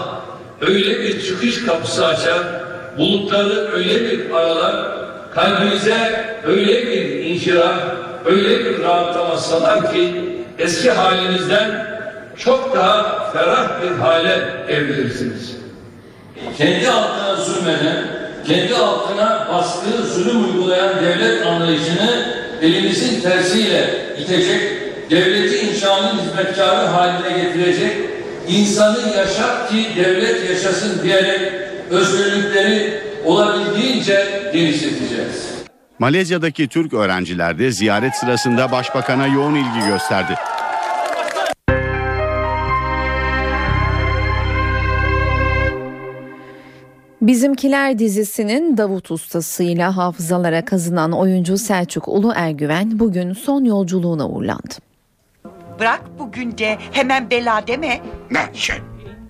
öyle bir çıkış kapısı açar, bulutları öyle bir aralar, kalbinize öyle bir inşirah, öyle bir rahatlama salar ki eski halinizden çok daha ferah bir hale evrilirsiniz. Kendi halkına zulmeden, kendi halkına baskı, zulüm uygulayan devlet anlayışını elimizin tersiyle itecek, devleti inşanın hizmetkarı haline getirecek, insanı yaşat ki devlet yaşasın diyerek özgürlükleri olabildiğince genişleteceğiz. Malezya'daki Türk öğrenciler de ziyaret sırasında başbakana yoğun ilgi gösterdi. Bizimkiler dizisinin Davut ustasıyla hafızalara kazınan oyuncu Selçuk Ulu Ergüven bugün son yolculuğuna uğurlandı. Bırak bugün de hemen bela deme. Ne şey?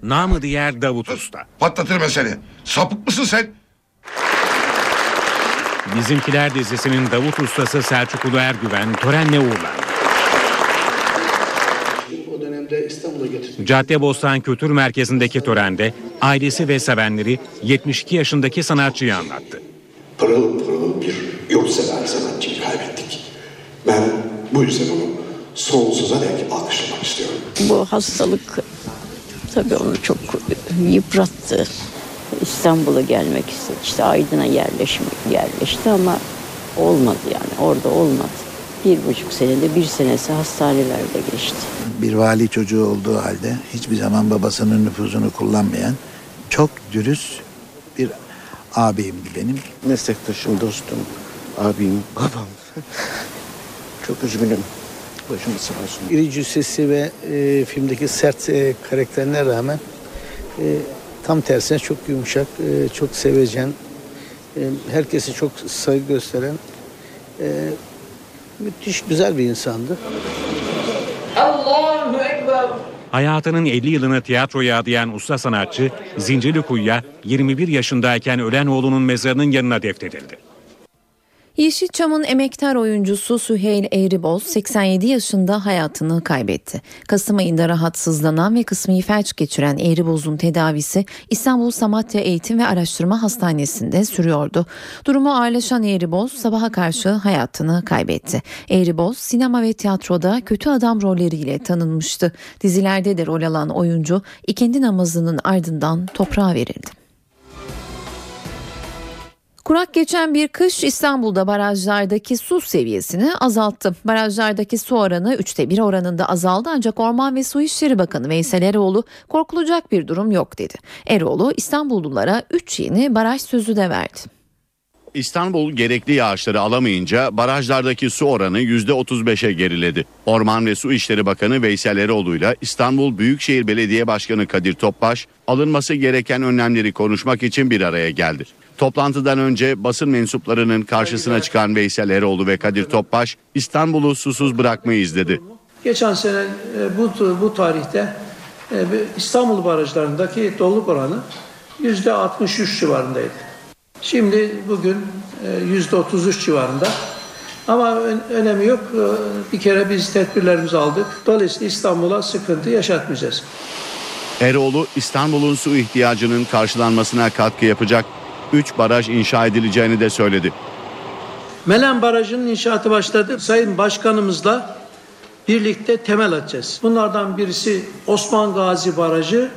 Namı diğer Davut Usta. Patlatırım seni. Sapık mısın sen? Bizimkiler dizisinin Davut Ustası Selçuk Ulu Ergüven törenle uğurlandı. O dönemde getirdim. Caddebostan Kültür Merkezi'ndeki törende ailesi ve sevenleri 72 yaşındaki sanatçıyı anlattı. Pırıl pırıl bir yurtsever sanatçıyı kaybettik. Ben bu yüzden onu sonsuza dek alkışlamak istiyorum. Bu hastalık tabii onu çok yıprattı. İstanbul'a gelmek istedi. İşte Aydın'a yerleşmek yerleşti ama olmadı yani orada olmadı. Bir buçuk senede bir senesi hastanelerde geçti. Bir vali çocuğu olduğu halde hiçbir zaman babasının nüfuzunu kullanmayan çok dürüst bir ağabeyimdi benim. Meslektaşım, dostum, abim, babam. Çok üzgünüm. Başımız sağ olsun. İri cüssesi ve e, filmdeki sert e, karakterine rağmen e, tam tersine çok yumuşak, e, çok sevecen, e, herkese çok saygı gösteren e, müthiş güzel bir insandı. Allahu Ekber. Hayatının 50 yılını tiyatroya adayan usta sanatçı Zincirlikuyu'ya 21 yaşındayken ölen oğlunun mezarının yanına defnedildi. Yeşilçam'ın emektar oyuncusu Süheyl Eğriboz 87 yaşında hayatını kaybetti. Kasım ayında rahatsızlanan ve kısmi felç geçiren Eğriboz'un tedavisi İstanbul Samatya Eğitim ve Araştırma Hastanesi'nde sürüyordu. Durumu ağırlaşan Eğriboz sabaha karşı hayatını kaybetti. Eğriboz sinema ve tiyatroda kötü adam rolleriyle tanınmıştı. Dizilerde de rol alan oyuncu ikindi namazının ardından toprağa verildi. Kurak geçen bir kış İstanbul'da barajlardaki su seviyesini azalttı. Barajlardaki su oranı 3'te 1 oranında azaldı ancak Orman ve Su İşleri Bakanı Veysel Eroğlu korkulacak bir durum yok dedi. Eroğlu İstanbullulara 3 yeni baraj sözü de verdi. İstanbul gerekli yağışları alamayınca barajlardaki su oranı %35'e geriledi. Orman ve Su İşleri Bakanı Veysel Eroğlu ile İstanbul Büyükşehir Belediye Başkanı Kadir Topbaş alınması gereken önlemleri konuşmak için bir araya geldi. Toplantıdan önce basın mensuplarının karşısına çıkan Veysel Eroğlu ve Kadir Topbaş İstanbul'u susuz bırakmayı izledi. Geçen sene e, bu, bu tarihte e, İstanbul barajlarındaki doluluk oranı yüzde 63 civarındaydı. Şimdi bugün e, yüzde 33 civarında. Ama önemi yok. Bir kere biz tedbirlerimizi aldık. Dolayısıyla İstanbul'a sıkıntı yaşatmayacağız. Eroğlu İstanbul'un su ihtiyacının karşılanmasına katkı yapacak 3 baraj inşa edileceğini de söyledi. Melen Barajı'nın inşaatı başladı. Sayın Başkanımızla birlikte temel atacağız. Bunlardan birisi Osman Gazi Barajı,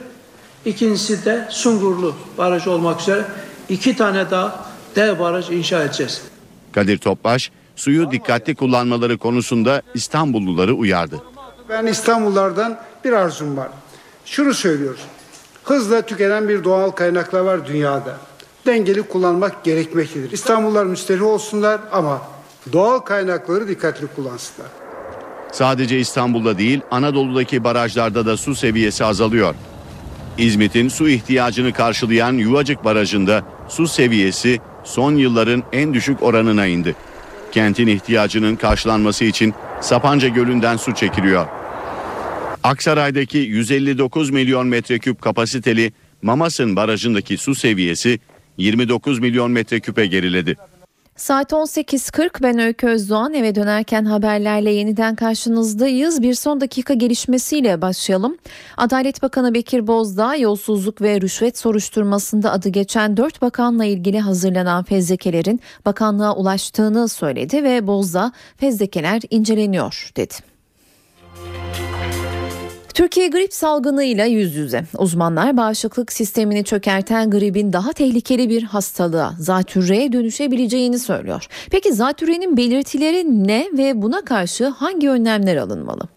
ikincisi de Sungurlu Barajı olmak üzere iki tane daha dev baraj inşa edeceğiz. Kadir Topbaş suyu dikkatli kullanmaları konusunda İstanbulluları uyardı. Ben İstanbullardan bir arzum var. Şunu söylüyoruz. Hızla tükenen bir doğal kaynaklar var dünyada. Dengeli kullanmak gerekmektedir. İstanbullular müsterih olsunlar ama doğal kaynakları dikkatli kullansınlar. Sadece İstanbul'da değil Anadolu'daki barajlarda da su seviyesi azalıyor. İzmit'in su ihtiyacını karşılayan Yuvacık Barajı'nda su seviyesi son yılların en düşük oranına indi. Kentin ihtiyacının karşılanması için Sapanca Gölü'nden su çekiliyor. Aksaray'daki 159 milyon metreküp kapasiteli Mamasın Barajı'ndaki su seviyesi 29 milyon metreküpe geriledi. Saat 18.40 ben Öykü Özdoğan eve dönerken haberlerle yeniden karşınızdayız. Bir son dakika gelişmesiyle başlayalım. Adalet Bakanı Bekir Bozdağ yolsuzluk ve rüşvet soruşturmasında adı geçen 4 bakanla ilgili hazırlanan fezlekelerin bakanlığa ulaştığını söyledi ve Bozdağ fezlekeler inceleniyor dedi. Türkiye grip salgınıyla yüz yüze. Uzmanlar bağışıklık sistemini çökerten gripin daha tehlikeli bir hastalığa, zatürreye dönüşebileceğini söylüyor. Peki zatürrenin belirtileri ne ve buna karşı hangi önlemler alınmalı?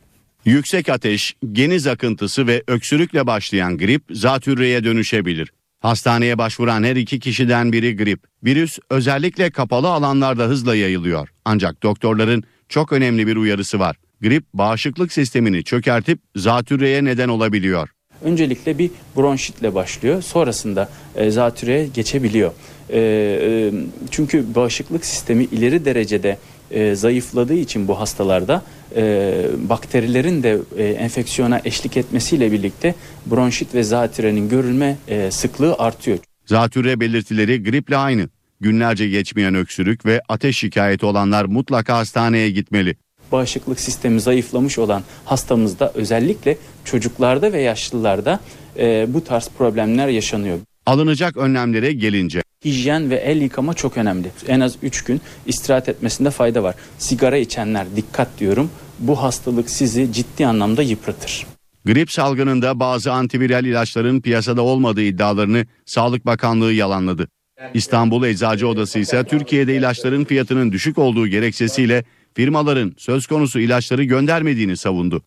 Yüksek ateş, geniz akıntısı ve öksürükle başlayan grip zatürreye dönüşebilir. Hastaneye başvuran her iki kişiden biri grip. Virüs özellikle kapalı alanlarda hızla yayılıyor. Ancak doktorların çok önemli bir uyarısı var grip bağışıklık sistemini çökertip zatürreye neden olabiliyor. Öncelikle bir bronşitle başlıyor. Sonrasında e, zatürreye geçebiliyor. E, e, çünkü bağışıklık sistemi ileri derecede e, zayıfladığı için bu hastalarda e, bakterilerin de e, enfeksiyona eşlik etmesiyle birlikte bronşit ve zatürenin görülme e, sıklığı artıyor. Zatürre belirtileri griple aynı. Günlerce geçmeyen öksürük ve ateş şikayeti olanlar mutlaka hastaneye gitmeli bağışıklık sistemi zayıflamış olan hastamızda özellikle çocuklarda ve yaşlılarda e, bu tarz problemler yaşanıyor. Alınacak önlemlere gelince hijyen ve el yıkama çok önemli. En az 3 gün istirahat etmesinde fayda var. Sigara içenler dikkat diyorum. Bu hastalık sizi ciddi anlamda yıpratır. Grip salgınında bazı antiviral ilaçların piyasada olmadığı iddialarını Sağlık Bakanlığı yalanladı. İstanbul Eczacı Odası ise Türkiye'de ilaçların fiyatının düşük olduğu gerekçesiyle firmaların söz konusu ilaçları göndermediğini savundu.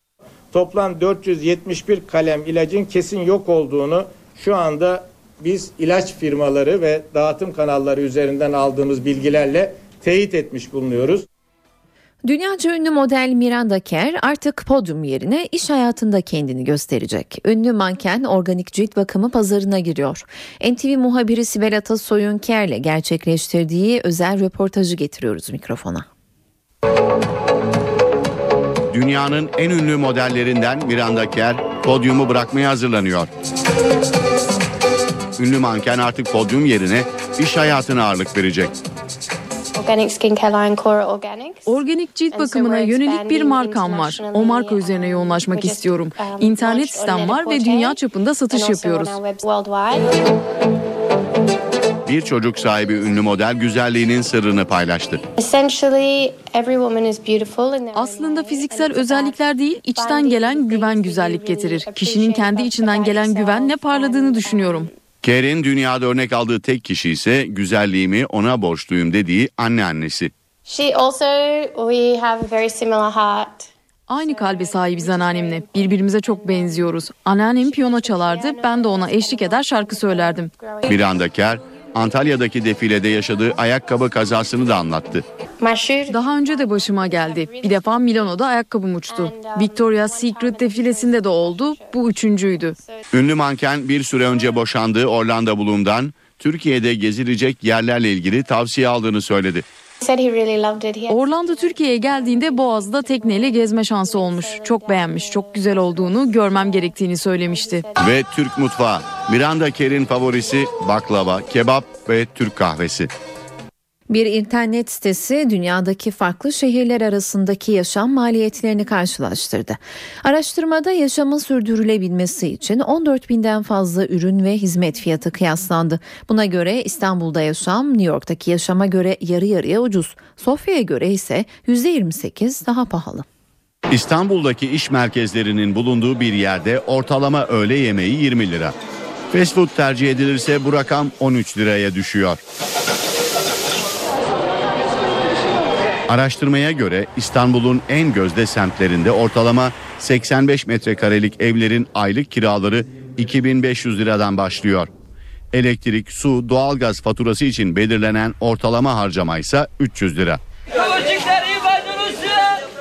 Toplam 471 kalem ilacın kesin yok olduğunu şu anda biz ilaç firmaları ve dağıtım kanalları üzerinden aldığımız bilgilerle teyit etmiş bulunuyoruz. Dünyaca ünlü model Miranda Kerr artık podyum yerine iş hayatında kendini gösterecek. Ünlü manken organik cilt bakımı pazarına giriyor. NTV muhabiri Sibel Atasoy'un Kerr'le gerçekleştirdiği özel röportajı getiriyoruz mikrofona. Dünyanın en ünlü modellerinden Miranda Kerr podyumu bırakmaya hazırlanıyor. Ünlü manken artık podyum yerine iş hayatına ağırlık verecek. Organik cilt bakımına yönelik bir markam var. O marka üzerine yoğunlaşmak istiyorum. Um, İnternet sitem var ve dünya çapında satış yapıyoruz. Bir çocuk sahibi ünlü model güzelliğinin sırrını paylaştı. Aslında fiziksel özellikler değil, içten gelen güven güzellik getirir. Kişinin kendi içinden gelen güvenle parladığını düşünüyorum. Ker'in dünyada örnek aldığı tek kişi ise güzelliğimi ona borçluyum dediği anneannesi. She also we have a very similar heart. Aynı kalbe sahibiz anneannemle. Birbirimize çok benziyoruz. Anneannem piyano çalardı, ben de ona eşlik eder şarkı söylerdim. Bir anda Ker Antalya'daki defilede yaşadığı ayakkabı kazasını da anlattı. Daha önce de başıma geldi. Bir defa Milano'da ayakkabım uçtu. Victoria's Secret defilesinde de oldu. Bu üçüncüydü. Ünlü manken bir süre önce boşandığı Orlando Bloom'dan Türkiye'de gezilecek yerlerle ilgili tavsiye aldığını söyledi. Orlando Türkiye'ye geldiğinde Boğaz'da tekneyle gezme şansı olmuş. Çok beğenmiş, çok güzel olduğunu, görmem gerektiğini söylemişti. Ve Türk mutfağı. Miranda Kerr'in favorisi baklava, kebap ve Türk kahvesi. Bir internet sitesi dünyadaki farklı şehirler arasındaki yaşam maliyetlerini karşılaştırdı. Araştırmada yaşamın sürdürülebilmesi için 14 binden fazla ürün ve hizmet fiyatı kıyaslandı. Buna göre İstanbul'da yaşam New York'taki yaşama göre yarı yarıya ucuz. Sofya'ya göre ise %28 daha pahalı. İstanbul'daki iş merkezlerinin bulunduğu bir yerde ortalama öğle yemeği 20 lira. Fast food tercih edilirse bu rakam 13 liraya düşüyor. Araştırmaya göre İstanbul'un en gözde semtlerinde ortalama 85 metrekarelik evlerin aylık kiraları 2500 liradan başlıyor. Elektrik, su, doğalgaz faturası için belirlenen ortalama harcama ise 300 lira.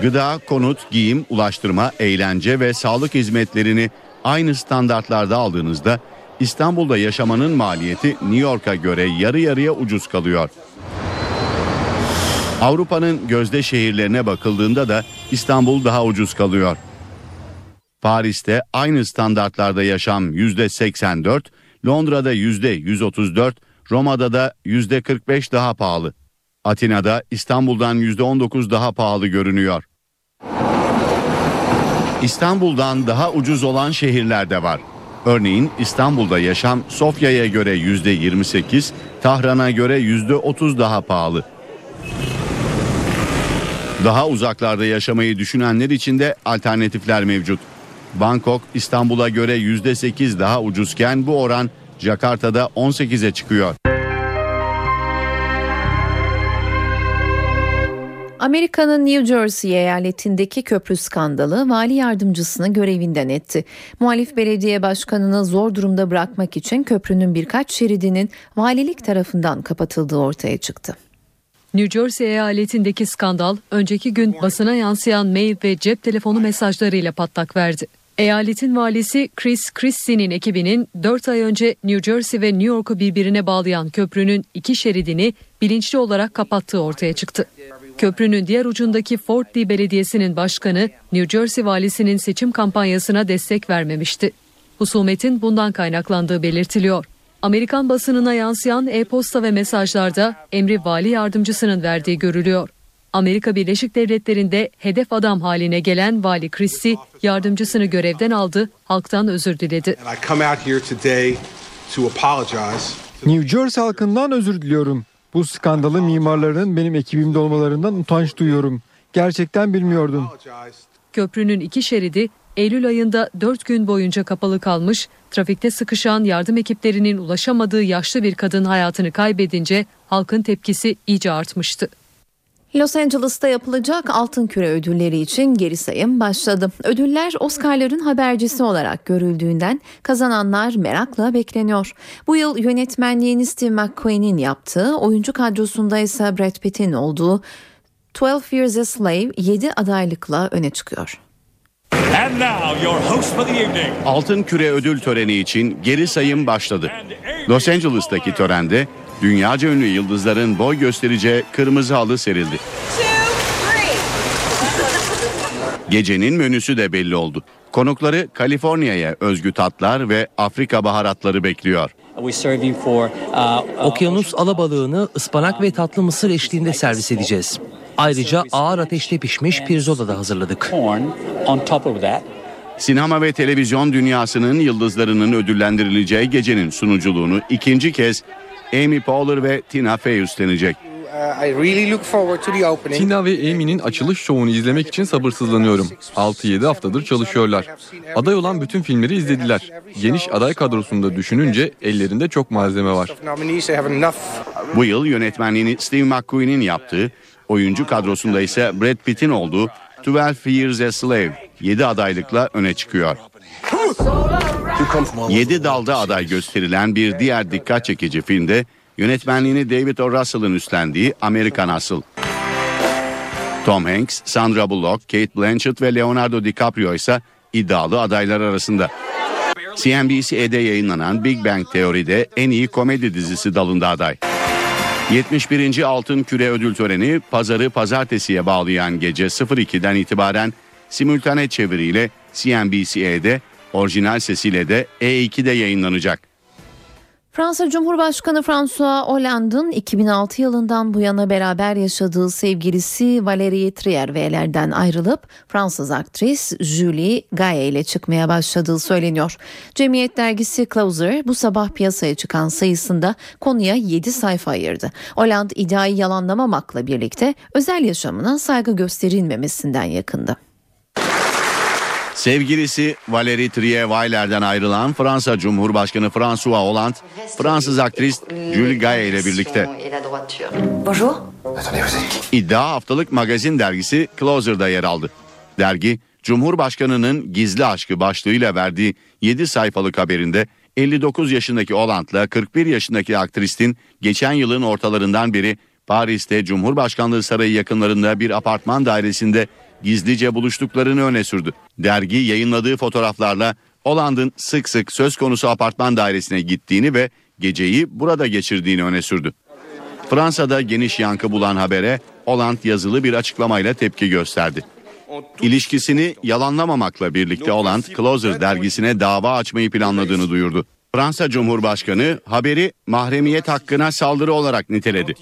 Gıda, konut, giyim, ulaştırma, eğlence ve sağlık hizmetlerini aynı standartlarda aldığınızda İstanbul'da yaşamanın maliyeti New York'a göre yarı yarıya ucuz kalıyor. Avrupa'nın gözde şehirlerine bakıldığında da İstanbul daha ucuz kalıyor. Paris'te aynı standartlarda yaşam %84, Londra'da %134, Roma'da da %45 daha pahalı. Atina'da İstanbul'dan %19 daha pahalı görünüyor. İstanbul'dan daha ucuz olan şehirler de var. Örneğin İstanbul'da yaşam Sofya'ya göre %28, Tahran'a göre %30 daha pahalı. Daha uzaklarda yaşamayı düşünenler için de alternatifler mevcut. Bangkok İstanbul'a göre %8 daha ucuzken bu oran Jakarta'da 18'e çıkıyor. Amerika'nın New Jersey eyaletindeki köprü skandalı vali yardımcısını görevinden etti. Muhalif belediye başkanını zor durumda bırakmak için köprünün birkaç şeridinin valilik tarafından kapatıldığı ortaya çıktı. New Jersey eyaletindeki skandal önceki gün basına yansıyan mail ve cep telefonu mesajlarıyla patlak verdi. Eyaletin valisi Chris Christie'nin ekibinin 4 ay önce New Jersey ve New York'u birbirine bağlayan köprünün iki şeridini bilinçli olarak kapattığı ortaya çıktı. Köprünün diğer ucundaki Fort Lee Belediyesi'nin başkanı New Jersey valisinin seçim kampanyasına destek vermemişti. Husumetin bundan kaynaklandığı belirtiliyor. Amerikan basınına yansıyan e-posta ve mesajlarda emri vali yardımcısının verdiği görülüyor. Amerika Birleşik Devletleri'nde hedef adam haline gelen Vali Christie yardımcısını görevden aldı, halktan özür diledi. New Jersey halkından özür diliyorum. Bu skandalı mimarların benim ekibimde olmalarından utanç duyuyorum. Gerçekten bilmiyordum. Köprünün iki şeridi Eylül ayında 4 gün boyunca kapalı kalmış, trafikte sıkışan yardım ekiplerinin ulaşamadığı yaşlı bir kadın hayatını kaybedince halkın tepkisi iyice artmıştı. Los Angeles'ta yapılacak Altın Küre ödülleri için geri sayım başladı. Ödüller Oscar'ların habercisi olarak görüldüğünden kazananlar merakla bekleniyor. Bu yıl yönetmenliğini Steve McQueen'in yaptığı, oyuncu kadrosunda ise Brad Pitt'in olduğu 12 Years a Slave 7 adaylıkla öne çıkıyor. Altın Küre ödül töreni için geri sayım başladı. Los Angeles'taki törende dünyaca ünlü yıldızların boy göstereceği kırmızı halı serildi. Gecenin menüsü de belli oldu. Konukları Kaliforniya'ya özgü tatlar ve Afrika baharatları bekliyor. Okyanus alabalığını ıspanak ve tatlı mısır eşliğinde servis edeceğiz. Ayrıca ağır ateşte pişmiş pirzola da hazırladık. Sinema ve televizyon dünyasının yıldızlarının ödüllendirileceği gecenin sunuculuğunu ikinci kez Amy Poehler ve Tina Fey üstlenecek. Tina ve Amy'nin açılış şovunu izlemek için sabırsızlanıyorum. 6-7 haftadır çalışıyorlar. Aday olan bütün filmleri izlediler. Geniş aday kadrosunda düşününce ellerinde çok malzeme var. Bu yıl yönetmenliğini Steve McQueen'in yaptığı, oyuncu kadrosunda ise Brad Pitt'in olduğu 12 Years a Slave 7 adaylıkla öne çıkıyor. 7 dalda aday gösterilen bir diğer dikkat çekici filmde Yönetmenliğini David O. Russell'ın üstlendiği Amerikan Asıl. Tom Hanks, Sandra Bullock, Kate Blanchett ve Leonardo DiCaprio ise iddialı adaylar arasında. CNBC'de yayınlanan Big Bang Teori'de en iyi komedi dizisi dalında aday. 71. Altın Küre Ödül Töreni pazarı pazartesiye bağlayan gece 02'den itibaren simültane çeviriyle CNBC'de orijinal sesiyle de E2'de yayınlanacak. Fransa Cumhurbaşkanı François Hollande'ın 2006 yılından bu yana beraber yaşadığı sevgilisi Valérie Trierwayler'den ayrılıp Fransız aktris Julie Gaye ile çıkmaya başladığı söyleniyor. Cemiyet dergisi Closer bu sabah piyasaya çıkan sayısında konuya 7 sayfa ayırdı. Hollande iddiayı yalanlamamakla birlikte özel yaşamına saygı gösterilmemesinden yakındı. Sevgilisi Valérie Trierwayler'den ayrılan Fransa Cumhurbaşkanı François Hollande, Fransız aktris Julie Gaye ile birlikte. Bonjour. İddia haftalık magazin dergisi Closer'da yer aldı. Dergi, Cumhurbaşkanı'nın gizli aşkı başlığıyla verdiği 7 sayfalık haberinde 59 yaşındaki Hollande'la 41 yaşındaki aktristin geçen yılın ortalarından beri Paris'te Cumhurbaşkanlığı Sarayı yakınlarında bir apartman dairesinde gizlice buluştuklarını öne sürdü. Dergi yayınladığı fotoğraflarla Hollande'ın sık sık söz konusu apartman dairesine gittiğini ve geceyi burada geçirdiğini öne sürdü. Fransa'da geniş yankı bulan habere Hollande yazılı bir açıklamayla tepki gösterdi. İlişkisini yalanlamamakla birlikte Hollande Closer dergisine dava açmayı planladığını duyurdu. Fransa Cumhurbaşkanı haberi mahremiyet hakkına saldırı olarak niteledi.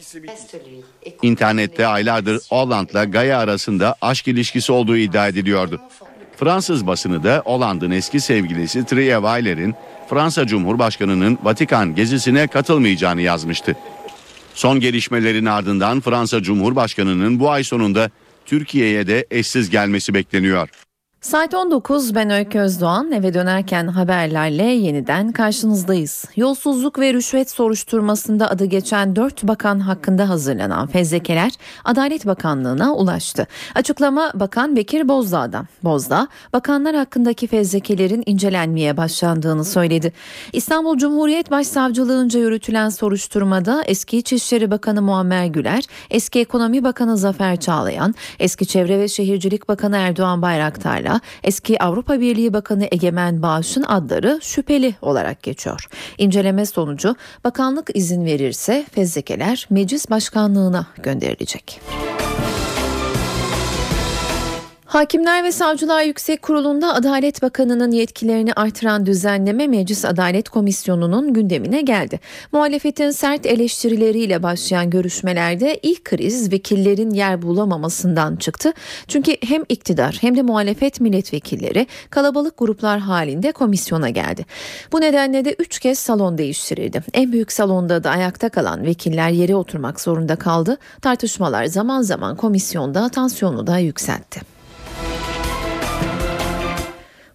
İnternette aylardır Hollande'la Gaia arasında aşk ilişkisi olduğu iddia ediliyordu. Fransız basını da Hollande'ın eski sevgilisi Trierweiler'in Fransa Cumhurbaşkanı'nın Vatikan gezisine katılmayacağını yazmıştı. Son gelişmelerin ardından Fransa Cumhurbaşkanı'nın bu ay sonunda Türkiye'ye de eşsiz gelmesi bekleniyor. Saat 19 ben Öykü Özdoğan eve dönerken haberlerle yeniden karşınızdayız. Yolsuzluk ve rüşvet soruşturmasında adı geçen 4 bakan hakkında hazırlanan fezlekeler Adalet Bakanlığı'na ulaştı. Açıklama Bakan Bekir Bozdağ'dan. Bozdağ, bakanlar hakkındaki fezlekelerin incelenmeye başlandığını söyledi. İstanbul Cumhuriyet Başsavcılığınca yürütülen soruşturmada eski İçişleri Bakanı Muammer Güler, eski Ekonomi Bakanı Zafer Çağlayan, eski Çevre ve Şehircilik Bakanı Erdoğan Bayraktar'la eski Avrupa Birliği Bakanı Egemen Bağış'ın adları şüpheli olarak geçiyor. İnceleme sonucu bakanlık izin verirse fezlekeler meclis başkanlığına gönderilecek. Hakimler ve Savcılar Yüksek Kurulu'nda Adalet Bakanı'nın yetkilerini artıran düzenleme Meclis Adalet Komisyonu'nun gündemine geldi. Muhalefetin sert eleştirileriyle başlayan görüşmelerde ilk kriz vekillerin yer bulamamasından çıktı. Çünkü hem iktidar hem de muhalefet milletvekilleri kalabalık gruplar halinde komisyona geldi. Bu nedenle de 3 kez salon değiştirildi. En büyük salonda da ayakta kalan vekiller yere oturmak zorunda kaldı. Tartışmalar zaman zaman komisyonda tansiyonu da yükseltti.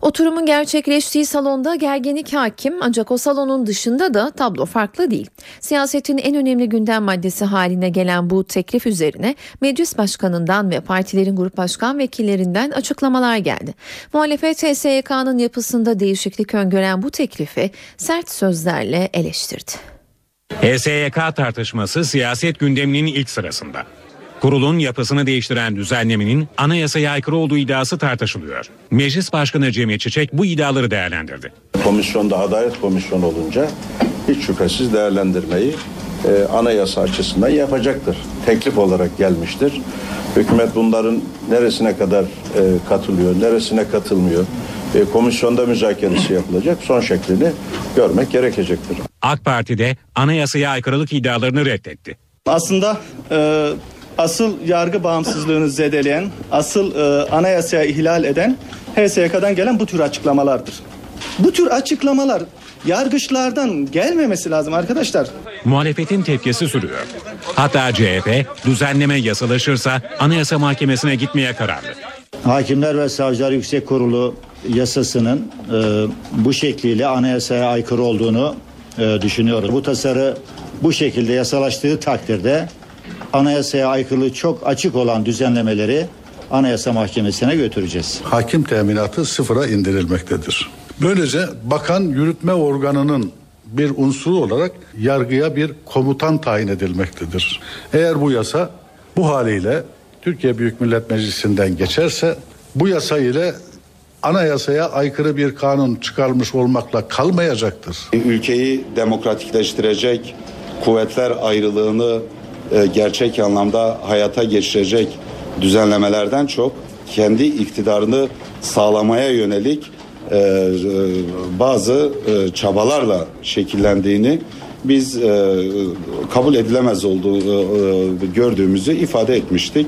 Oturumun gerçekleştiği salonda gerginlik hakim ancak o salonun dışında da tablo farklı değil. Siyasetin en önemli gündem maddesi haline gelen bu teklif üzerine meclis başkanından ve partilerin grup başkan vekillerinden açıklamalar geldi. Muhalefet HSYK'nın yapısında değişiklik öngören bu teklifi sert sözlerle eleştirdi. HSYK tartışması siyaset gündeminin ilk sırasında. Kurulun yapısını değiştiren düzenlemenin anayasaya aykırı olduğu iddiası tartışılıyor. Meclis Başkanı Cemil Çiçek bu iddiaları değerlendirdi. Komisyonda Adalet Komisyonu olunca hiç şüphesiz değerlendirmeyi e, anayasa açısından yapacaktır. Teklif olarak gelmiştir. Hükümet bunların neresine kadar e, katılıyor, neresine katılmıyor. E, komisyonda müzakeresi yapılacak. Son şeklini görmek gerekecektir. AK Parti de anayasaya aykırılık iddialarını reddetti. Aslında e, asıl yargı bağımsızlığını zedeleyen, asıl e, anayasaya ihlal eden HSYK'dan gelen bu tür açıklamalardır. Bu tür açıklamalar yargıçlardan gelmemesi lazım arkadaşlar. Muhalefetin tepkisi sürüyor. Hatta CHP düzenleme yasalaşırsa Anayasa Mahkemesi'ne gitmeye kararlı. Hakimler ve Savcılar Yüksek Kurulu yasasının e, bu şekliyle anayasaya aykırı olduğunu e, düşünüyoruz. Bu tasarı bu şekilde yasalaştığı takdirde anayasaya aykırılığı çok açık olan düzenlemeleri Anayasa Mahkemesi'ne götüreceğiz. Hakim teminatı sıfıra indirilmektedir. Böylece bakan yürütme organının bir unsuru olarak yargıya bir komutan tayin edilmektedir. Eğer bu yasa bu haliyle Türkiye Büyük Millet Meclisi'nden geçerse bu yasa ile anayasaya aykırı bir kanun çıkarmış olmakla kalmayacaktır. Ülkeyi demokratikleştirecek, kuvvetler ayrılığını e, gerçek anlamda hayata geçirecek düzenlemelerden çok kendi iktidarını sağlamaya yönelik e, e, bazı çabalarla şekillendiğini biz kabul edilemez olduğu gördüğümüzü ifade etmiştik.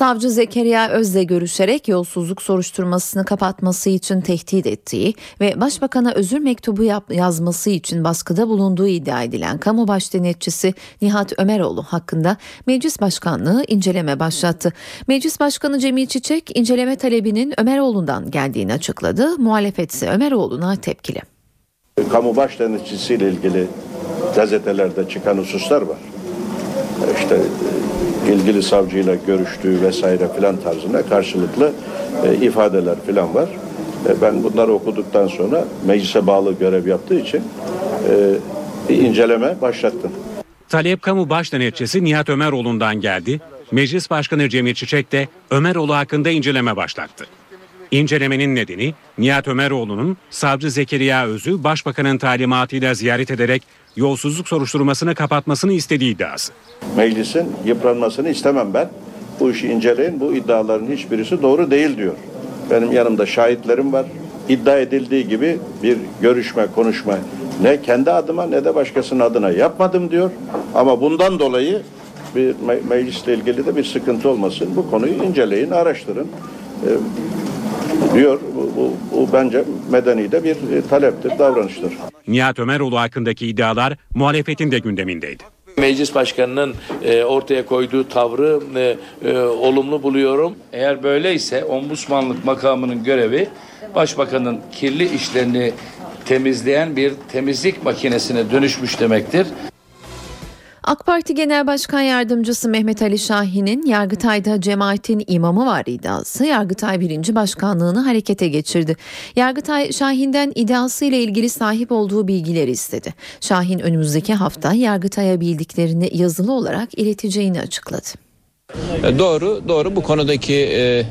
Savcı Zekeriya Öz'le görüşerek yolsuzluk soruşturmasını kapatması için tehdit ettiği ve başbakana özür mektubu yap- yazması için baskıda bulunduğu iddia edilen kamu baş denetçisi Nihat Ömeroğlu hakkında Meclis Başkanlığı inceleme başlattı. Meclis Başkanı Cemil Çiçek inceleme talebinin Ömeroğlu'ndan geldiğini açıkladı. Muhalefet ise Ömeroğlu'na tepkili. Kamu baş denetçisiyle ilgili gazetelerde çıkan hususlar var. İşte ilgili savcıyla görüştüğü vesaire filan tarzında karşılıklı e, ifadeler filan var. E, ben bunları okuduktan sonra meclise bağlı görev yaptığı için e, bir inceleme başlattım. Talep kamu baş denetçisi Nihat Ömeroğlu'ndan geldi. Meclis Başkanı Cemil Çiçek de Ömeroğlu hakkında inceleme başlattı. İncelemenin nedeni Nihat Ömeroğlu'nun savcı Zekeriya Öz'ü başbakanın talimatıyla ziyaret ederek yolsuzluk soruşturmasını kapatmasını istediği iddiası. Meclisin yıpranmasını istemem ben. Bu işi inceleyin. Bu iddiaların hiçbirisi doğru değil diyor. Benim yanımda şahitlerim var. İddia edildiği gibi bir görüşme, konuşma ne kendi adıma ne de başkasının adına yapmadım diyor. Ama bundan dolayı bir me- meclisle ilgili de bir sıkıntı olmasın. Bu konuyu inceleyin, araştırın. Ee, diyor. Bu, bu, bu bence medeni de bir e, taleptir, davranıştır. Nihat Ömeroğlu hakkındaki iddialar muhalefetin de gündemindeydi. Meclis Başkanı'nın e, ortaya koyduğu tavrı e, e, olumlu buluyorum. Eğer böyleyse ombudsmanlık makamının görevi Başbakanın kirli işlerini temizleyen bir temizlik makinesine dönüşmüş demektir. AK Parti Genel Başkan Yardımcısı Mehmet Ali Şahin'in Yargıtay'da cemaatin imamı var iddiası Yargıtay 1. Başkanlığını harekete geçirdi. Yargıtay Şahin'den iddiası ilgili sahip olduğu bilgileri istedi. Şahin önümüzdeki hafta Yargıtay'a bildiklerini yazılı olarak ileteceğini açıkladı. E, Doğru, doğru bu konudaki e,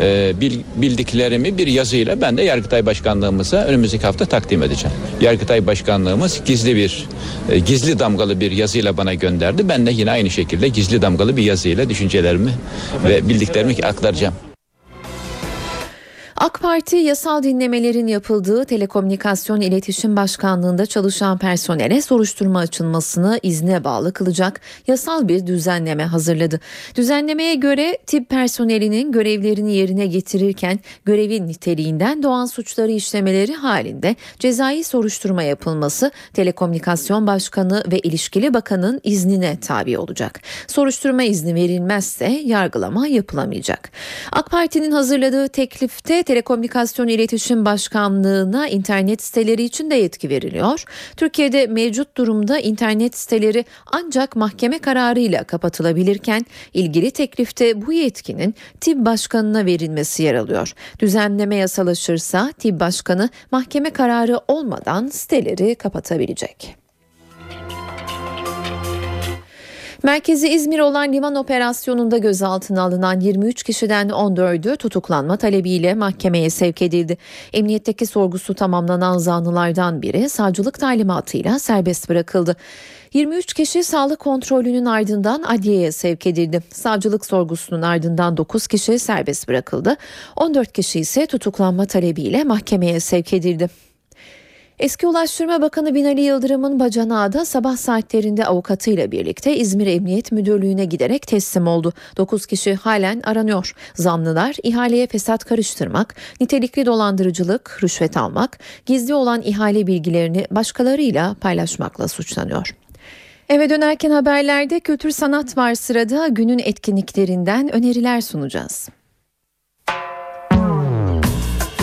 e, bil- bildiklerimi bir yazıyla ben de Yargıtay Başkanlığımıza önümüzdeki hafta takdim edeceğim. Yargıtay Başkanlığımız gizli bir e, gizli damgalı bir yazıyla bana gönderdi. Ben de yine aynı şekilde gizli damgalı bir yazıyla düşüncelerimi ve bildiklerimi aktaracağım. AK Parti yasal dinlemelerin yapıldığı Telekomünikasyon İletişim Başkanlığı'nda çalışan personele soruşturma açılmasını izne bağlı kılacak yasal bir düzenleme hazırladı. Düzenlemeye göre tip personelinin görevlerini yerine getirirken görevin niteliğinden doğan suçları işlemeleri halinde cezai soruşturma yapılması Telekomünikasyon Başkanı ve ilişkili bakanın iznine tabi olacak. Soruşturma izni verilmezse yargılama yapılamayacak. AK Parti'nin hazırladığı teklifte Telekomünikasyon İletişim Başkanlığı'na internet siteleri için de yetki veriliyor. Türkiye'de mevcut durumda internet siteleri ancak mahkeme kararıyla kapatılabilirken ilgili teklifte bu yetkinin TİB Başkanı'na verilmesi yer alıyor. Düzenleme yasalaşırsa TİB Başkanı mahkeme kararı olmadan siteleri kapatabilecek. Merkezi İzmir olan liman operasyonunda gözaltına alınan 23 kişiden 14'ü tutuklanma talebiyle mahkemeye sevk edildi. Emniyetteki sorgusu tamamlanan zanlılardan biri savcılık talimatıyla serbest bırakıldı. 23 kişi sağlık kontrolünün ardından adliyeye sevk edildi. Savcılık sorgusunun ardından 9 kişi serbest bırakıldı. 14 kişi ise tutuklanma talebiyle mahkemeye sevk edildi. Eski Ulaştırma Bakanı Binali Yıldırım'ın bacanağı da sabah saatlerinde avukatıyla birlikte İzmir Emniyet Müdürlüğü'ne giderek teslim oldu. 9 kişi halen aranıyor. Zanlılar ihaleye fesat karıştırmak, nitelikli dolandırıcılık, rüşvet almak, gizli olan ihale bilgilerini başkalarıyla paylaşmakla suçlanıyor. Eve dönerken haberlerde kültür sanat var sırada günün etkinliklerinden öneriler sunacağız.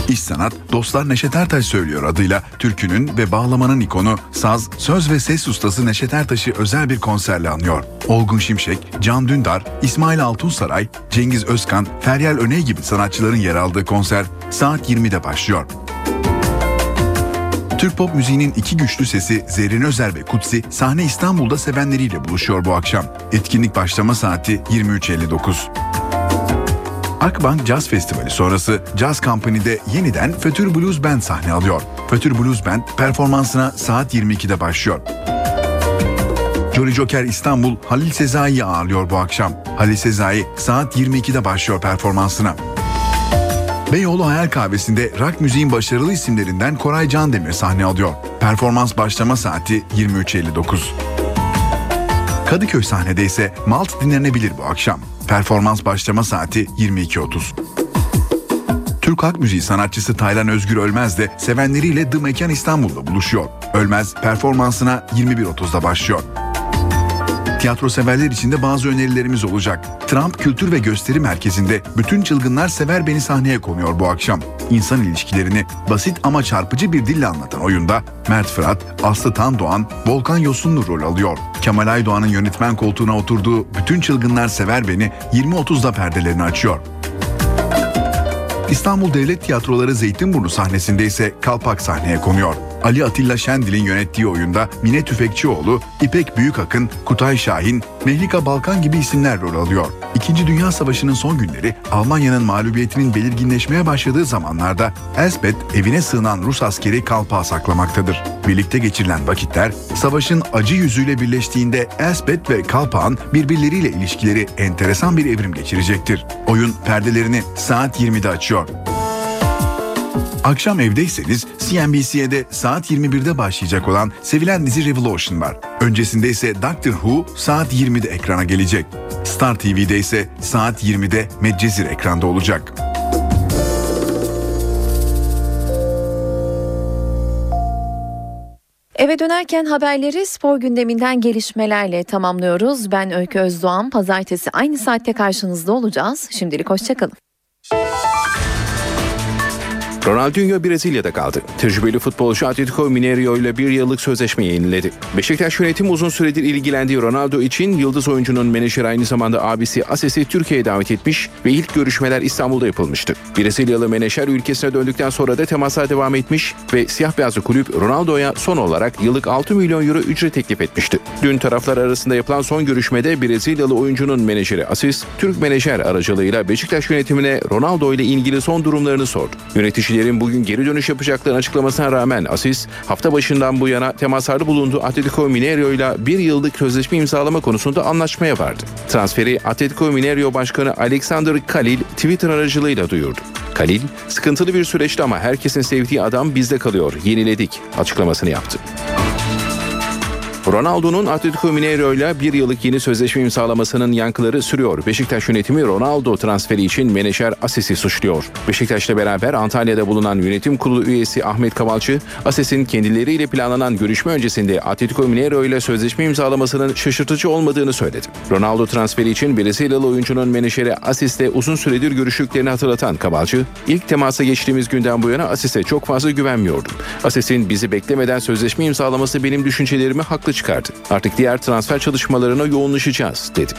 İş Sanat, Dostlar Neşet Ertaş söylüyor adıyla türkünün ve bağlamanın ikonu, saz, söz ve ses ustası Neşet Ertaş'ı özel bir konserle anıyor. Olgun Şimşek, Can Dündar, İsmail Altunsaray, Cengiz Özkan, Feryal Öney gibi sanatçıların yer aldığı konser saat 20'de başlıyor. Türk pop müziğinin iki güçlü sesi Zerrin Özer ve Kutsi sahne İstanbul'da sevenleriyle buluşuyor bu akşam. Etkinlik başlama saati 23.59. Akbank Jazz Festivali sonrası Jazz Company'de yeniden Fötür Blues Band sahne alıyor. Fötür Blues Band performansına saat 22'de başlıyor. Jolly Joker İstanbul Halil Sezai'yi ağırlıyor bu akşam. Halil Sezai saat 22'de başlıyor performansına. Beyoğlu Hayal Kahvesi'nde rock müziğin başarılı isimlerinden Koray Candemir sahne alıyor. Performans başlama saati 23.59. Kadıköy sahnede ise Malt dinlenebilir bu akşam. Performans başlama saati 22.30. Türk halk müziği sanatçısı Taylan Özgür Ölmez de sevenleriyle The Mekan İstanbul'da buluşuyor. Ölmez performansına 21.30'da başlıyor. Tiyatro severler için de bazı önerilerimiz olacak. Trump Kültür ve Gösteri Merkezi'nde Bütün Çılgınlar Sever Beni sahneye konuyor bu akşam. İnsan ilişkilerini basit ama çarpıcı bir dille anlatan oyunda Mert Fırat, Aslı Tandoğan, Volkan Yosunlu rol alıyor. Kemal Aydoğan'ın yönetmen koltuğuna oturduğu Bütün Çılgınlar Sever Beni 20.30'da perdelerini açıyor. İstanbul Devlet Tiyatroları Zeytinburnu sahnesinde ise Kalpak sahneye konuyor. Ali Atilla Şendil'in yönettiği oyunda Mine Tüfekçioğlu, İpek Büyükakın, Kutay Şahin, Mehlika Balkan gibi isimler rol alıyor. İkinci Dünya Savaşı'nın son günleri Almanya'nın mağlubiyetinin belirginleşmeye başladığı zamanlarda Elspeth evine sığınan Rus askeri kalpağı saklamaktadır. Birlikte geçirilen vakitler savaşın acı yüzüyle birleştiğinde Elspeth ve kalpağın birbirleriyle ilişkileri enteresan bir evrim geçirecektir. Oyun perdelerini saat 20'de açıyor. Akşam evdeyseniz CNBC'de saat 21'de başlayacak olan sevilen dizi Revolution var. Öncesinde ise Doctor Who saat 20'de ekrana gelecek. Star TV'de ise saat 20'de Medcezir ekranda olacak. Eve dönerken haberleri spor gündeminden gelişmelerle tamamlıyoruz. Ben Öykü Özdoğan. Pazartesi aynı saatte karşınızda olacağız. Şimdilik hoşçakalın. Ronaldinho Brezilya'da kaldı. Tecrübeli futbolcu Atletico Mineiro ile bir yıllık sözleşme yeniledi. Beşiktaş yönetimi uzun süredir ilgilendiği Ronaldo için yıldız oyuncunun menajeri aynı zamanda abisi Ases'i Türkiye'ye davet etmiş ve ilk görüşmeler İstanbul'da yapılmıştı. Brezilyalı menajer ülkesine döndükten sonra da temaslar devam etmiş ve siyah beyazlı kulüp Ronaldo'ya son olarak yıllık 6 milyon euro ücret teklif etmişti. Dün taraflar arasında yapılan son görüşmede Brezilyalı oyuncunun menajeri Asis, Türk menajer aracılığıyla Beşiktaş yönetimine Ronaldo ile ilgili son durumlarını sordu. Yöneticiler Fener'in bugün geri dönüş yapacaklarını açıklamasına rağmen Asis hafta başından bu yana temaslarda bulunduğu Atletico Mineiro ile bir yıllık sözleşme imzalama konusunda anlaşmaya vardı. Transferi Atletico Mineiro Başkanı Alexander Kalil Twitter aracılığıyla duyurdu. Kalil, sıkıntılı bir süreçti ama herkesin sevdiği adam bizde kalıyor, yeniledik açıklamasını yaptı. Ronaldo'nun Atletico Mineiro ile bir yıllık yeni sözleşme imzalamasının yankıları sürüyor. Beşiktaş yönetimi Ronaldo transferi için menajer Asis'i suçluyor. Beşiktaş'la beraber Antalya'da bulunan yönetim kurulu üyesi Ahmet Kavalcı, Asis'in kendileriyle planlanan görüşme öncesinde Atletico Mineiro ile sözleşme imzalamasının şaşırtıcı olmadığını söyledi. Ronaldo transferi için Brezilyalı oyuncunun menajeri Asis'le uzun süredir görüştüklerini hatırlatan Kavalcı, ilk temasa geçtiğimiz günden bu yana Asis'e çok fazla güvenmiyordum. Asis'in bizi beklemeden sözleşme imzalaması benim düşüncelerimi haklı çıkardı. Artık diğer transfer çalışmalarına yoğunlaşacağız dedi.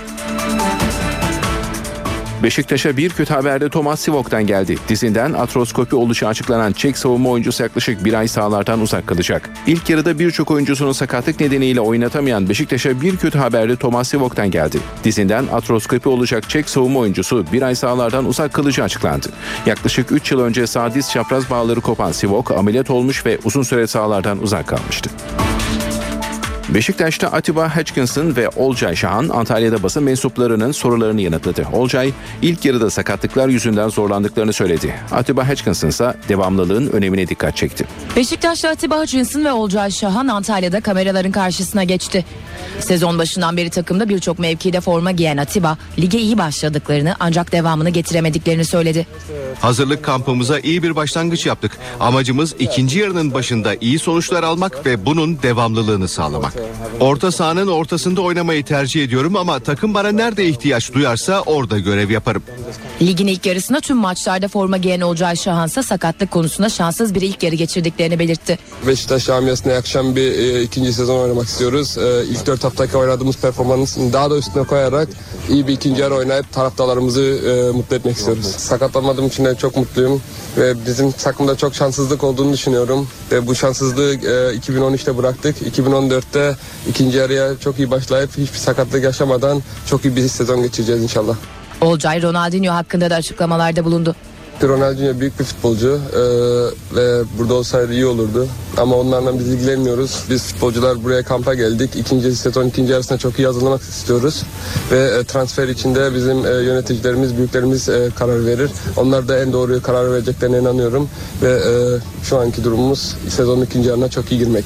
Beşiktaş'a bir kötü haber de Thomas Sivok'tan geldi. Dizinden atroskopi oluşu açıklanan Çek savunma oyuncusu yaklaşık bir ay sahalardan uzak kalacak. İlk yarıda birçok oyuncusunun sakatlık nedeniyle oynatamayan Beşiktaş'a bir kötü haber de Thomas Sivok'tan geldi. Dizinden atroskopi olacak Çek savunma oyuncusu bir ay sahalardan uzak kalacağı açıklandı. Yaklaşık 3 yıl önce sağ diz çapraz bağları kopan Sivok ameliyat olmuş ve uzun süre sahalardan uzak kalmıştı. Beşiktaş'ta Atiba Hutchinson ve Olcay Şahan Antalya'da basın mensuplarının sorularını yanıtladı. Olcay ilk yarıda sakatlıklar yüzünden zorlandıklarını söyledi. Atiba Hutchinson ise devamlılığın önemine dikkat çekti. Beşiktaş'ta Atiba Hutchinson ve Olcay Şahan Antalya'da kameraların karşısına geçti. Sezon başından beri takımda birçok mevkide forma giyen Atiba, lige iyi başladıklarını ancak devamını getiremediklerini söyledi. Hazırlık kampımıza iyi bir başlangıç yaptık. Amacımız ikinci yarının başında iyi sonuçlar almak ve bunun devamlılığını sağlamak. Orta sahanın ortasında oynamayı tercih ediyorum ama takım bana nerede ihtiyaç duyarsa orada görev yaparım. Ligin ilk yarısında tüm maçlarda forma giyen Olcay Şahansa sakatlık konusunda şanssız bir ilk yarı geçirdiklerini belirtti. Beşiktaş camiasına yakışan bir e, ikinci sezon oynamak istiyoruz. E, ilk dört haftaki oynadığımız performansın daha da üstüne koyarak iyi bir ikinci yarı oynayıp taraftarlarımızı e, mutlu etmek istiyoruz. Sakatlanmadığım için de çok mutluyum ve bizim takımda çok şanssızlık olduğunu düşünüyorum. Ve bu şanssızlığı e, 2013'te bıraktık. 2014'te ikinci yarıya çok iyi başlayıp hiçbir sakatlık yaşamadan çok iyi bir sezon geçireceğiz inşallah. Olcay Ronaldinho hakkında da açıklamalarda bulundu. Ronaldinho büyük bir futbolcu e, ve burada olsaydı iyi olurdu. Ama onlarla biz ilgilenmiyoruz. Biz futbolcular buraya kampa geldik. İkinci sezon ikinci yarısına çok iyi hazırlamak istiyoruz. Ve e, transfer içinde bizim e, yöneticilerimiz, büyüklerimiz e, karar verir. Onlar da en doğru karar vereceklerine inanıyorum. Ve e, şu anki durumumuz sezonun ikinci yarına çok iyi girmek.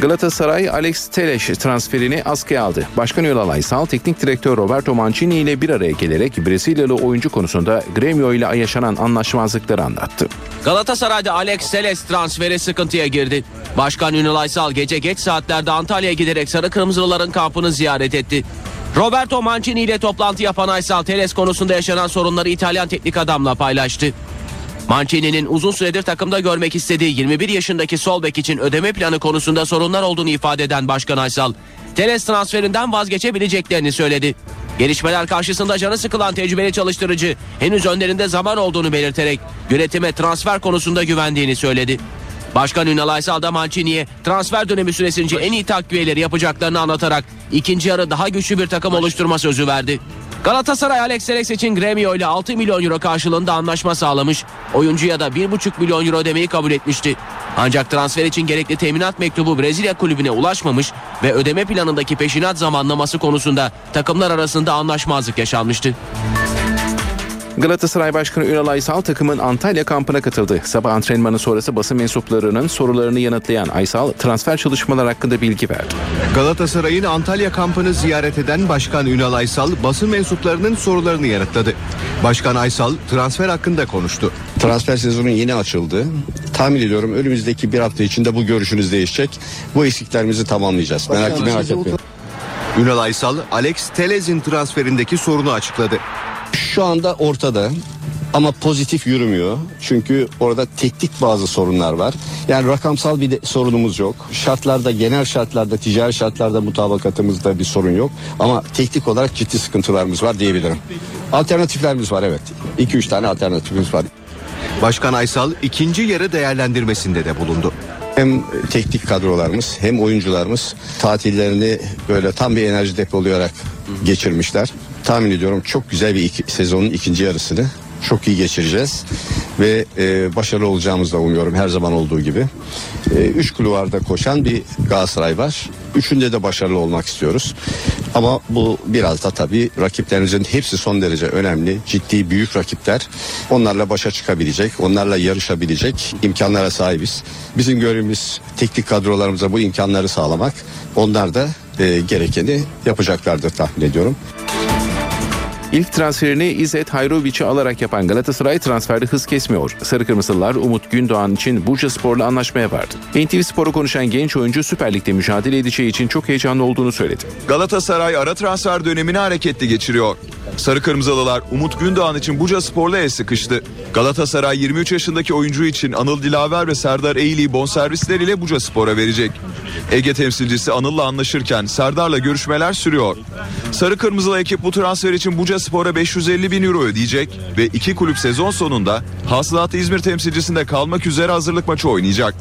Galatasaray Alex Telles transferini askıya aldı. Başkan Ünal Aysal, teknik direktör Roberto Mancini ile bir araya gelerek Brezilyalı oyuncu konusunda Gremio ile yaşanan anlaşmazlıkları anlattı. Galatasaray'da Alex Telles transferi sıkıntıya girdi. Başkan Ünal Aysal gece geç saatlerde Antalya'ya giderek Sarı Kırmızılıların kampını ziyaret etti. Roberto Mancini ile toplantı yapan Aysal Telles konusunda yaşanan sorunları İtalyan teknik adamla paylaştı. Mancini'nin uzun süredir takımda görmek istediği 21 yaşındaki sol bek için ödeme planı konusunda sorunlar olduğunu ifade eden Başkan Aysal, Teles transferinden vazgeçebileceklerini söyledi. Gelişmeler karşısında canı sıkılan tecrübeli çalıştırıcı henüz önlerinde zaman olduğunu belirterek yönetime transfer konusunda güvendiğini söyledi. Başkan Ünal Aysal da Mancini'ye transfer dönemi süresince en iyi takviyeleri yapacaklarını anlatarak ikinci yarı daha güçlü bir takım oluşturma sözü verdi. Galatasaray Alex Telles için Gremio ile 6 milyon euro karşılığında anlaşma sağlamış. Oyuncuya da 1,5 milyon euro ödemeyi kabul etmişti. Ancak transfer için gerekli teminat mektubu Brezilya kulübüne ulaşmamış ve ödeme planındaki peşinat zamanlaması konusunda takımlar arasında anlaşmazlık yaşanmıştı. Galatasaray Başkanı Ünal Aysal takımın Antalya kampına katıldı. Sabah antrenmanı sonrası basın mensuplarının sorularını yanıtlayan Aysal transfer çalışmalar hakkında bilgi verdi. Galatasaray'ın Antalya kampını ziyaret eden Başkan Ünal Aysal basın mensuplarının sorularını yanıtladı. Başkan Aysal transfer hakkında konuştu. Transfer sezonu yeni açıldı. Tahmin ediyorum önümüzdeki bir hafta içinde bu görüşünüz değişecek. Bu eksiklerimizi tamamlayacağız. Merak, merak etmeyin. Ünal Aysal, Alex Teles'in transferindeki sorunu açıkladı. Şu anda ortada ama pozitif yürümüyor. Çünkü orada teknik bazı sorunlar var. Yani rakamsal bir de sorunumuz yok. Şartlarda, genel şartlarda, ticari şartlarda mutabakatımızda bir sorun yok. Ama teknik olarak ciddi sıkıntılarımız var diyebilirim. Alternatiflerimiz var evet. 2-3 tane alternatifimiz var. Başkan Aysal ikinci yarı değerlendirmesinde de bulundu. Hem teknik kadrolarımız hem oyuncularımız tatillerini böyle tam bir enerji depolayarak geçirmişler. Tahmin ediyorum çok güzel bir iki, sezonun ikinci yarısını çok iyi geçireceğiz ve e, başarılı olacağımızı da umuyorum her zaman olduğu gibi. E, üç kulvarda koşan bir Galatasaray var. Üçünde de başarılı olmak istiyoruz. Ama bu biraz da tabii rakiplerimizin hepsi son derece önemli. Ciddi büyük rakipler. Onlarla başa çıkabilecek, onlarla yarışabilecek imkanlara sahibiz. Bizim görevimiz teknik kadrolarımıza bu imkanları sağlamak. Onlar da e, gerekeni yapacaklardır tahmin ediyorum. İlk transferini İzzet Hayrovic'i alarak yapan Galatasaray transferde hız kesmiyor. Sarı Kırmızılılar Umut Gündoğan için Bursa Spor'la anlaşmaya vardı. NTV Spor'a konuşan genç oyuncu Süper Lig'de mücadele edeceği için çok heyecanlı olduğunu söyledi. Galatasaray ara transfer dönemini hareketli geçiriyor. Sarı Kırmızılılar Umut Gündoğan için Buca Spor'la el sıkıştı. Galatasaray 23 yaşındaki oyuncu için Anıl Dilaver ve Serdar Eğili'yi bonservisleriyle Buca Spor'a verecek. Ege temsilcisi Anıl'la anlaşırken Serdar'la görüşmeler sürüyor. Sarı Kırmızılı ekip bu transfer için Buca Spor'a 550 bin euro ödeyecek ve iki kulüp sezon sonunda Hasılat İzmir temsilcisinde kalmak üzere hazırlık maçı oynayacak.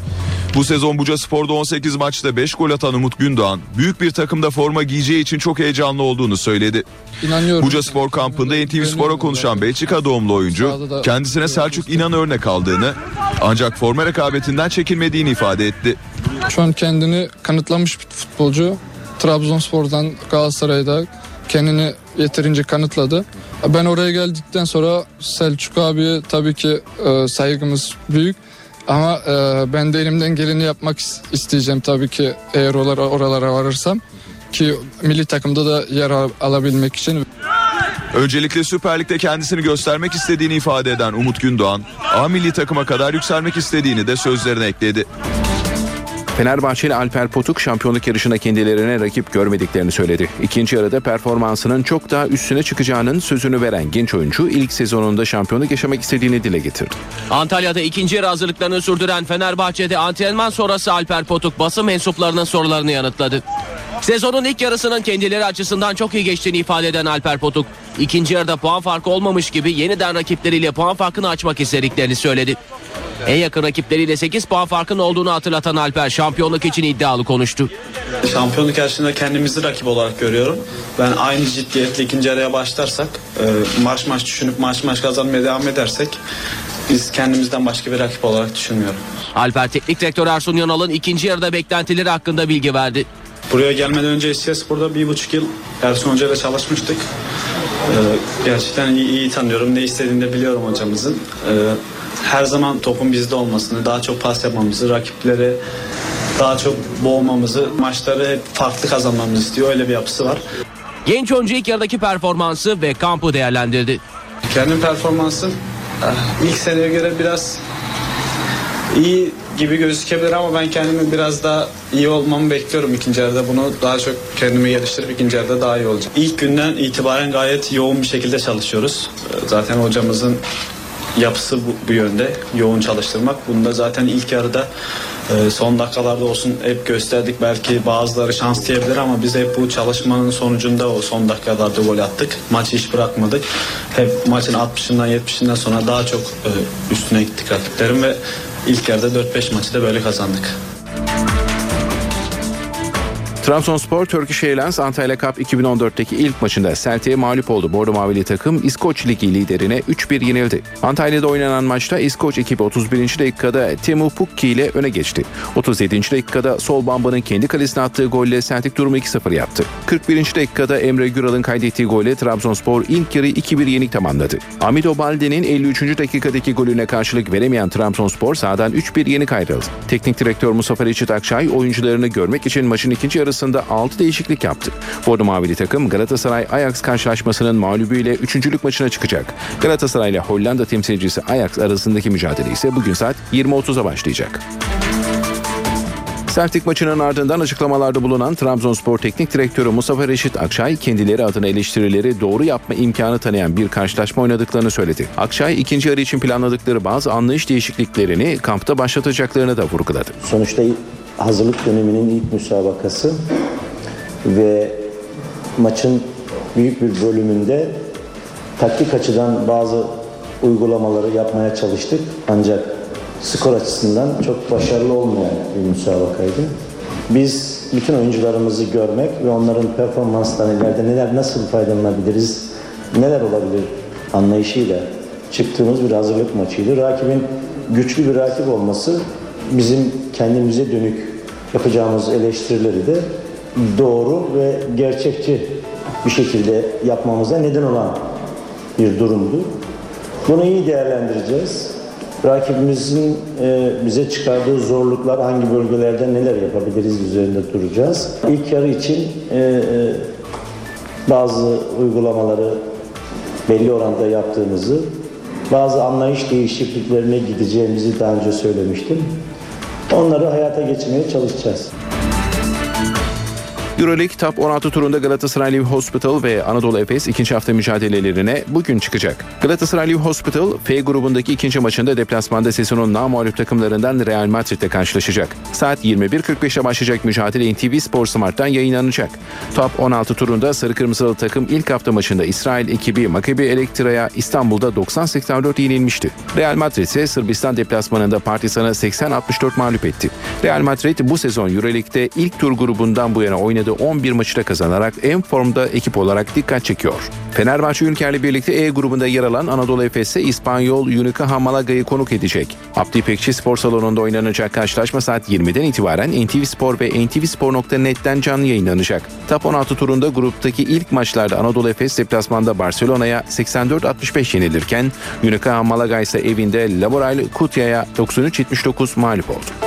Bu sezon Buca Spor'da 18 maçta 5 gol atan Umut Gündoğan büyük bir takımda forma giyeceği için çok heyecanlı olduğunu söyledi. İnanıyorum. Buca Spor kampında NTV Spor'a konuşan Belçika doğumlu oyuncu kendisine Selçuk İnan örnek aldığını ancak forma rekabetinden çekinmediğini ifade etti. Şu an kendini kanıtlamış bir futbolcu. Trabzonspor'dan Galatasaray'da kendini yeterince kanıtladı. Ben oraya geldikten sonra Selçuk abi tabii ki e, saygımız büyük. Ama e, ben de elimden geleni yapmak is- isteyeceğim tabii ki eğer oralara, oralara varırsam. Ki milli takımda da yer al- alabilmek için. Öncelikle Süper Lig'de kendisini göstermek istediğini ifade eden Umut Gündoğan, A milli takıma kadar yükselmek istediğini de sözlerine ekledi. Fenerbahçeli Alper Potuk şampiyonluk yarışında kendilerine rakip görmediklerini söyledi. İkinci yarıda performansının çok daha üstüne çıkacağının sözünü veren genç oyuncu ilk sezonunda şampiyonluk yaşamak istediğini dile getirdi. Antalya'da ikinci yarı hazırlıklarını sürdüren Fenerbahçe'de antrenman sonrası Alper Potuk basın mensuplarının sorularını yanıtladı. Sezonun ilk yarısının kendileri açısından çok iyi geçtiğini ifade eden Alper Potuk, ikinci yarıda puan farkı olmamış gibi yeniden rakipleriyle puan farkını açmak istediklerini söyledi. En yakın rakipleriyle 8 puan farkın olduğunu hatırlatan Alper şampiyonluk için iddialı konuştu. Şampiyonluk yarışında kendimizi rakip olarak görüyorum. Ben aynı ciddiyetle ikinci araya başlarsak, e, maç maç düşünüp maç maç kazanmaya devam edersek biz kendimizden başka bir rakip olarak düşünmüyorum. Alper Teknik Direktör Ersun Yanal'ın ikinci yarıda beklentileri hakkında bilgi verdi. Buraya gelmeden önce Spor'da bir buçuk yıl Ersun Hoca ile çalışmıştık. E, gerçekten iyi, iyi tanıyorum. Ne istediğini de biliyorum hocamızın. E, her zaman topun bizde olmasını, daha çok pas yapmamızı, rakipleri daha çok boğmamızı, maçları hep farklı kazanmamızı istiyor. Öyle bir yapısı var. Genç oyuncu ilk yarıdaki performansı ve kampı değerlendirdi. Kendim performansım ah, ilk seneye göre biraz iyi gibi gözükebilir ama ben kendimi biraz daha iyi olmamı bekliyorum ikinci yarıda. Bunu daha çok kendimi geliştirip ikinci yarıda daha iyi olacağım. İlk günden itibaren gayet yoğun bir şekilde çalışıyoruz. Zaten hocamızın yapısı bu, bu yönde. Yoğun çalıştırmak. Bunu da zaten ilk yarıda e, son dakikalarda olsun hep gösterdik. Belki bazıları şans diyebilir ama biz hep bu çalışmanın sonucunda o son dakikalarda gol attık. Maçı hiç bırakmadık. Hep maçın 60'ından 70'inden sonra daha çok e, üstüne gittik rakiplerin ve ilk yarıda 4-5 maçı da böyle kazandık. Trabzonspor Turkish Airlines Antalya Cup 2014'teki ilk maçında Celtic'e mağlup oldu. Bordo Mavili takım İskoç Ligi liderine 3-1 yenildi. Antalya'da oynanan maçta İskoç ekibi 31. dakikada Temu Pukki ile öne geçti. 37. dakikada Sol Bamba'nın kendi kalesine attığı golle Celtic durumu 2-0 yaptı. 41. dakikada Emre Güral'ın kaydettiği golle Trabzonspor ilk yarı 2-1 yenik tamamladı. Amido Balde'nin 53. dakikadaki golüne karşılık veremeyen Trabzonspor sahadan 3-1 yenik ayrıldı. Teknik direktör Mustafa Reçit Akçay oyuncularını görmek için maçın ikinci yarısında 6 değişiklik yaptı. Bordo Mavili takım Galatasaray Ajax karşılaşmasının mağlubuyla üçüncülük maçına çıkacak. Galatasaray ile Hollanda temsilcisi Ajax arasındaki mücadele ise bugün saat 20.30'a başlayacak. Celtic maçının ardından açıklamalarda bulunan Trabzonspor Teknik Direktörü Mustafa Reşit Akçay kendileri adına eleştirileri doğru yapma imkanı tanıyan bir karşılaşma oynadıklarını söyledi. Akçay ikinci yarı için planladıkları bazı anlayış değişikliklerini kampta başlatacaklarını da vurguladı. Sonuçta hazırlık döneminin ilk müsabakası ve maçın büyük bir bölümünde taktik açıdan bazı uygulamaları yapmaya çalıştık. Ancak skor açısından çok başarılı olmayan bir müsabakaydı. Biz bütün oyuncularımızı görmek ve onların performanslarını ileride neler nasıl faydalanabiliriz, neler olabilir anlayışıyla çıktığımız bir hazırlık maçıydı. Rakibin güçlü bir rakip olması bizim kendimize dönük yapacağımız eleştirileri de doğru ve gerçekçi bir şekilde yapmamıza neden olan bir durumdu. Bunu iyi değerlendireceğiz. Rakibimizin e, bize çıkardığı zorluklar hangi bölgelerde neler yapabiliriz üzerinde duracağız. İlk yarı için e, e, bazı uygulamaları belli oranda yaptığımızı, bazı anlayış değişikliklerine gideceğimizi daha önce söylemiştim. Onları hayata geçirmeye çalışacağız. Euroleague Top 16 turunda Galatasaray Live Hospital ve Anadolu Efes ikinci hafta mücadelelerine bugün çıkacak. Galatasaray Live Hospital F grubundaki ikinci maçında deplasmanda sezonun namağlup takımlarından Real Madrid'le karşılaşacak. Saat 21.45'e başlayacak mücadele NTV Spor Smart'tan yayınlanacak. Top 16 turunda Sarı Kırmızılı takım ilk hafta maçında İsrail ekibi Maccabi Elektra'ya İstanbul'da 90-84 yenilmişti. Real Madrid ise Sırbistan deplasmanında Partizan'ı 80-64 mağlup etti. Real Madrid bu sezon Euroleague'de ilk tur grubundan bu yana oynadığı 11 maçı da kazanarak en formda ekip olarak dikkat çekiyor. Fenerbahçe Ülker'le birlikte E grubunda yer alan Anadolu Efes ise İspanyol Unicaja Malaga'yı konuk edecek. Abdi İpekçi Spor Salonu'nda oynanacak karşılaşma saat 20'den itibaren NTV Spor ve ntvspor.net'ten canlı yayınlanacak. Top 16 turunda gruptaki ilk maçlarda Anadolu Efes deplasmanda Barcelona'ya 84-65 yenilirken Unicaja Malaga ise evinde Laboral Kutya'ya 93-79 mağlup oldu.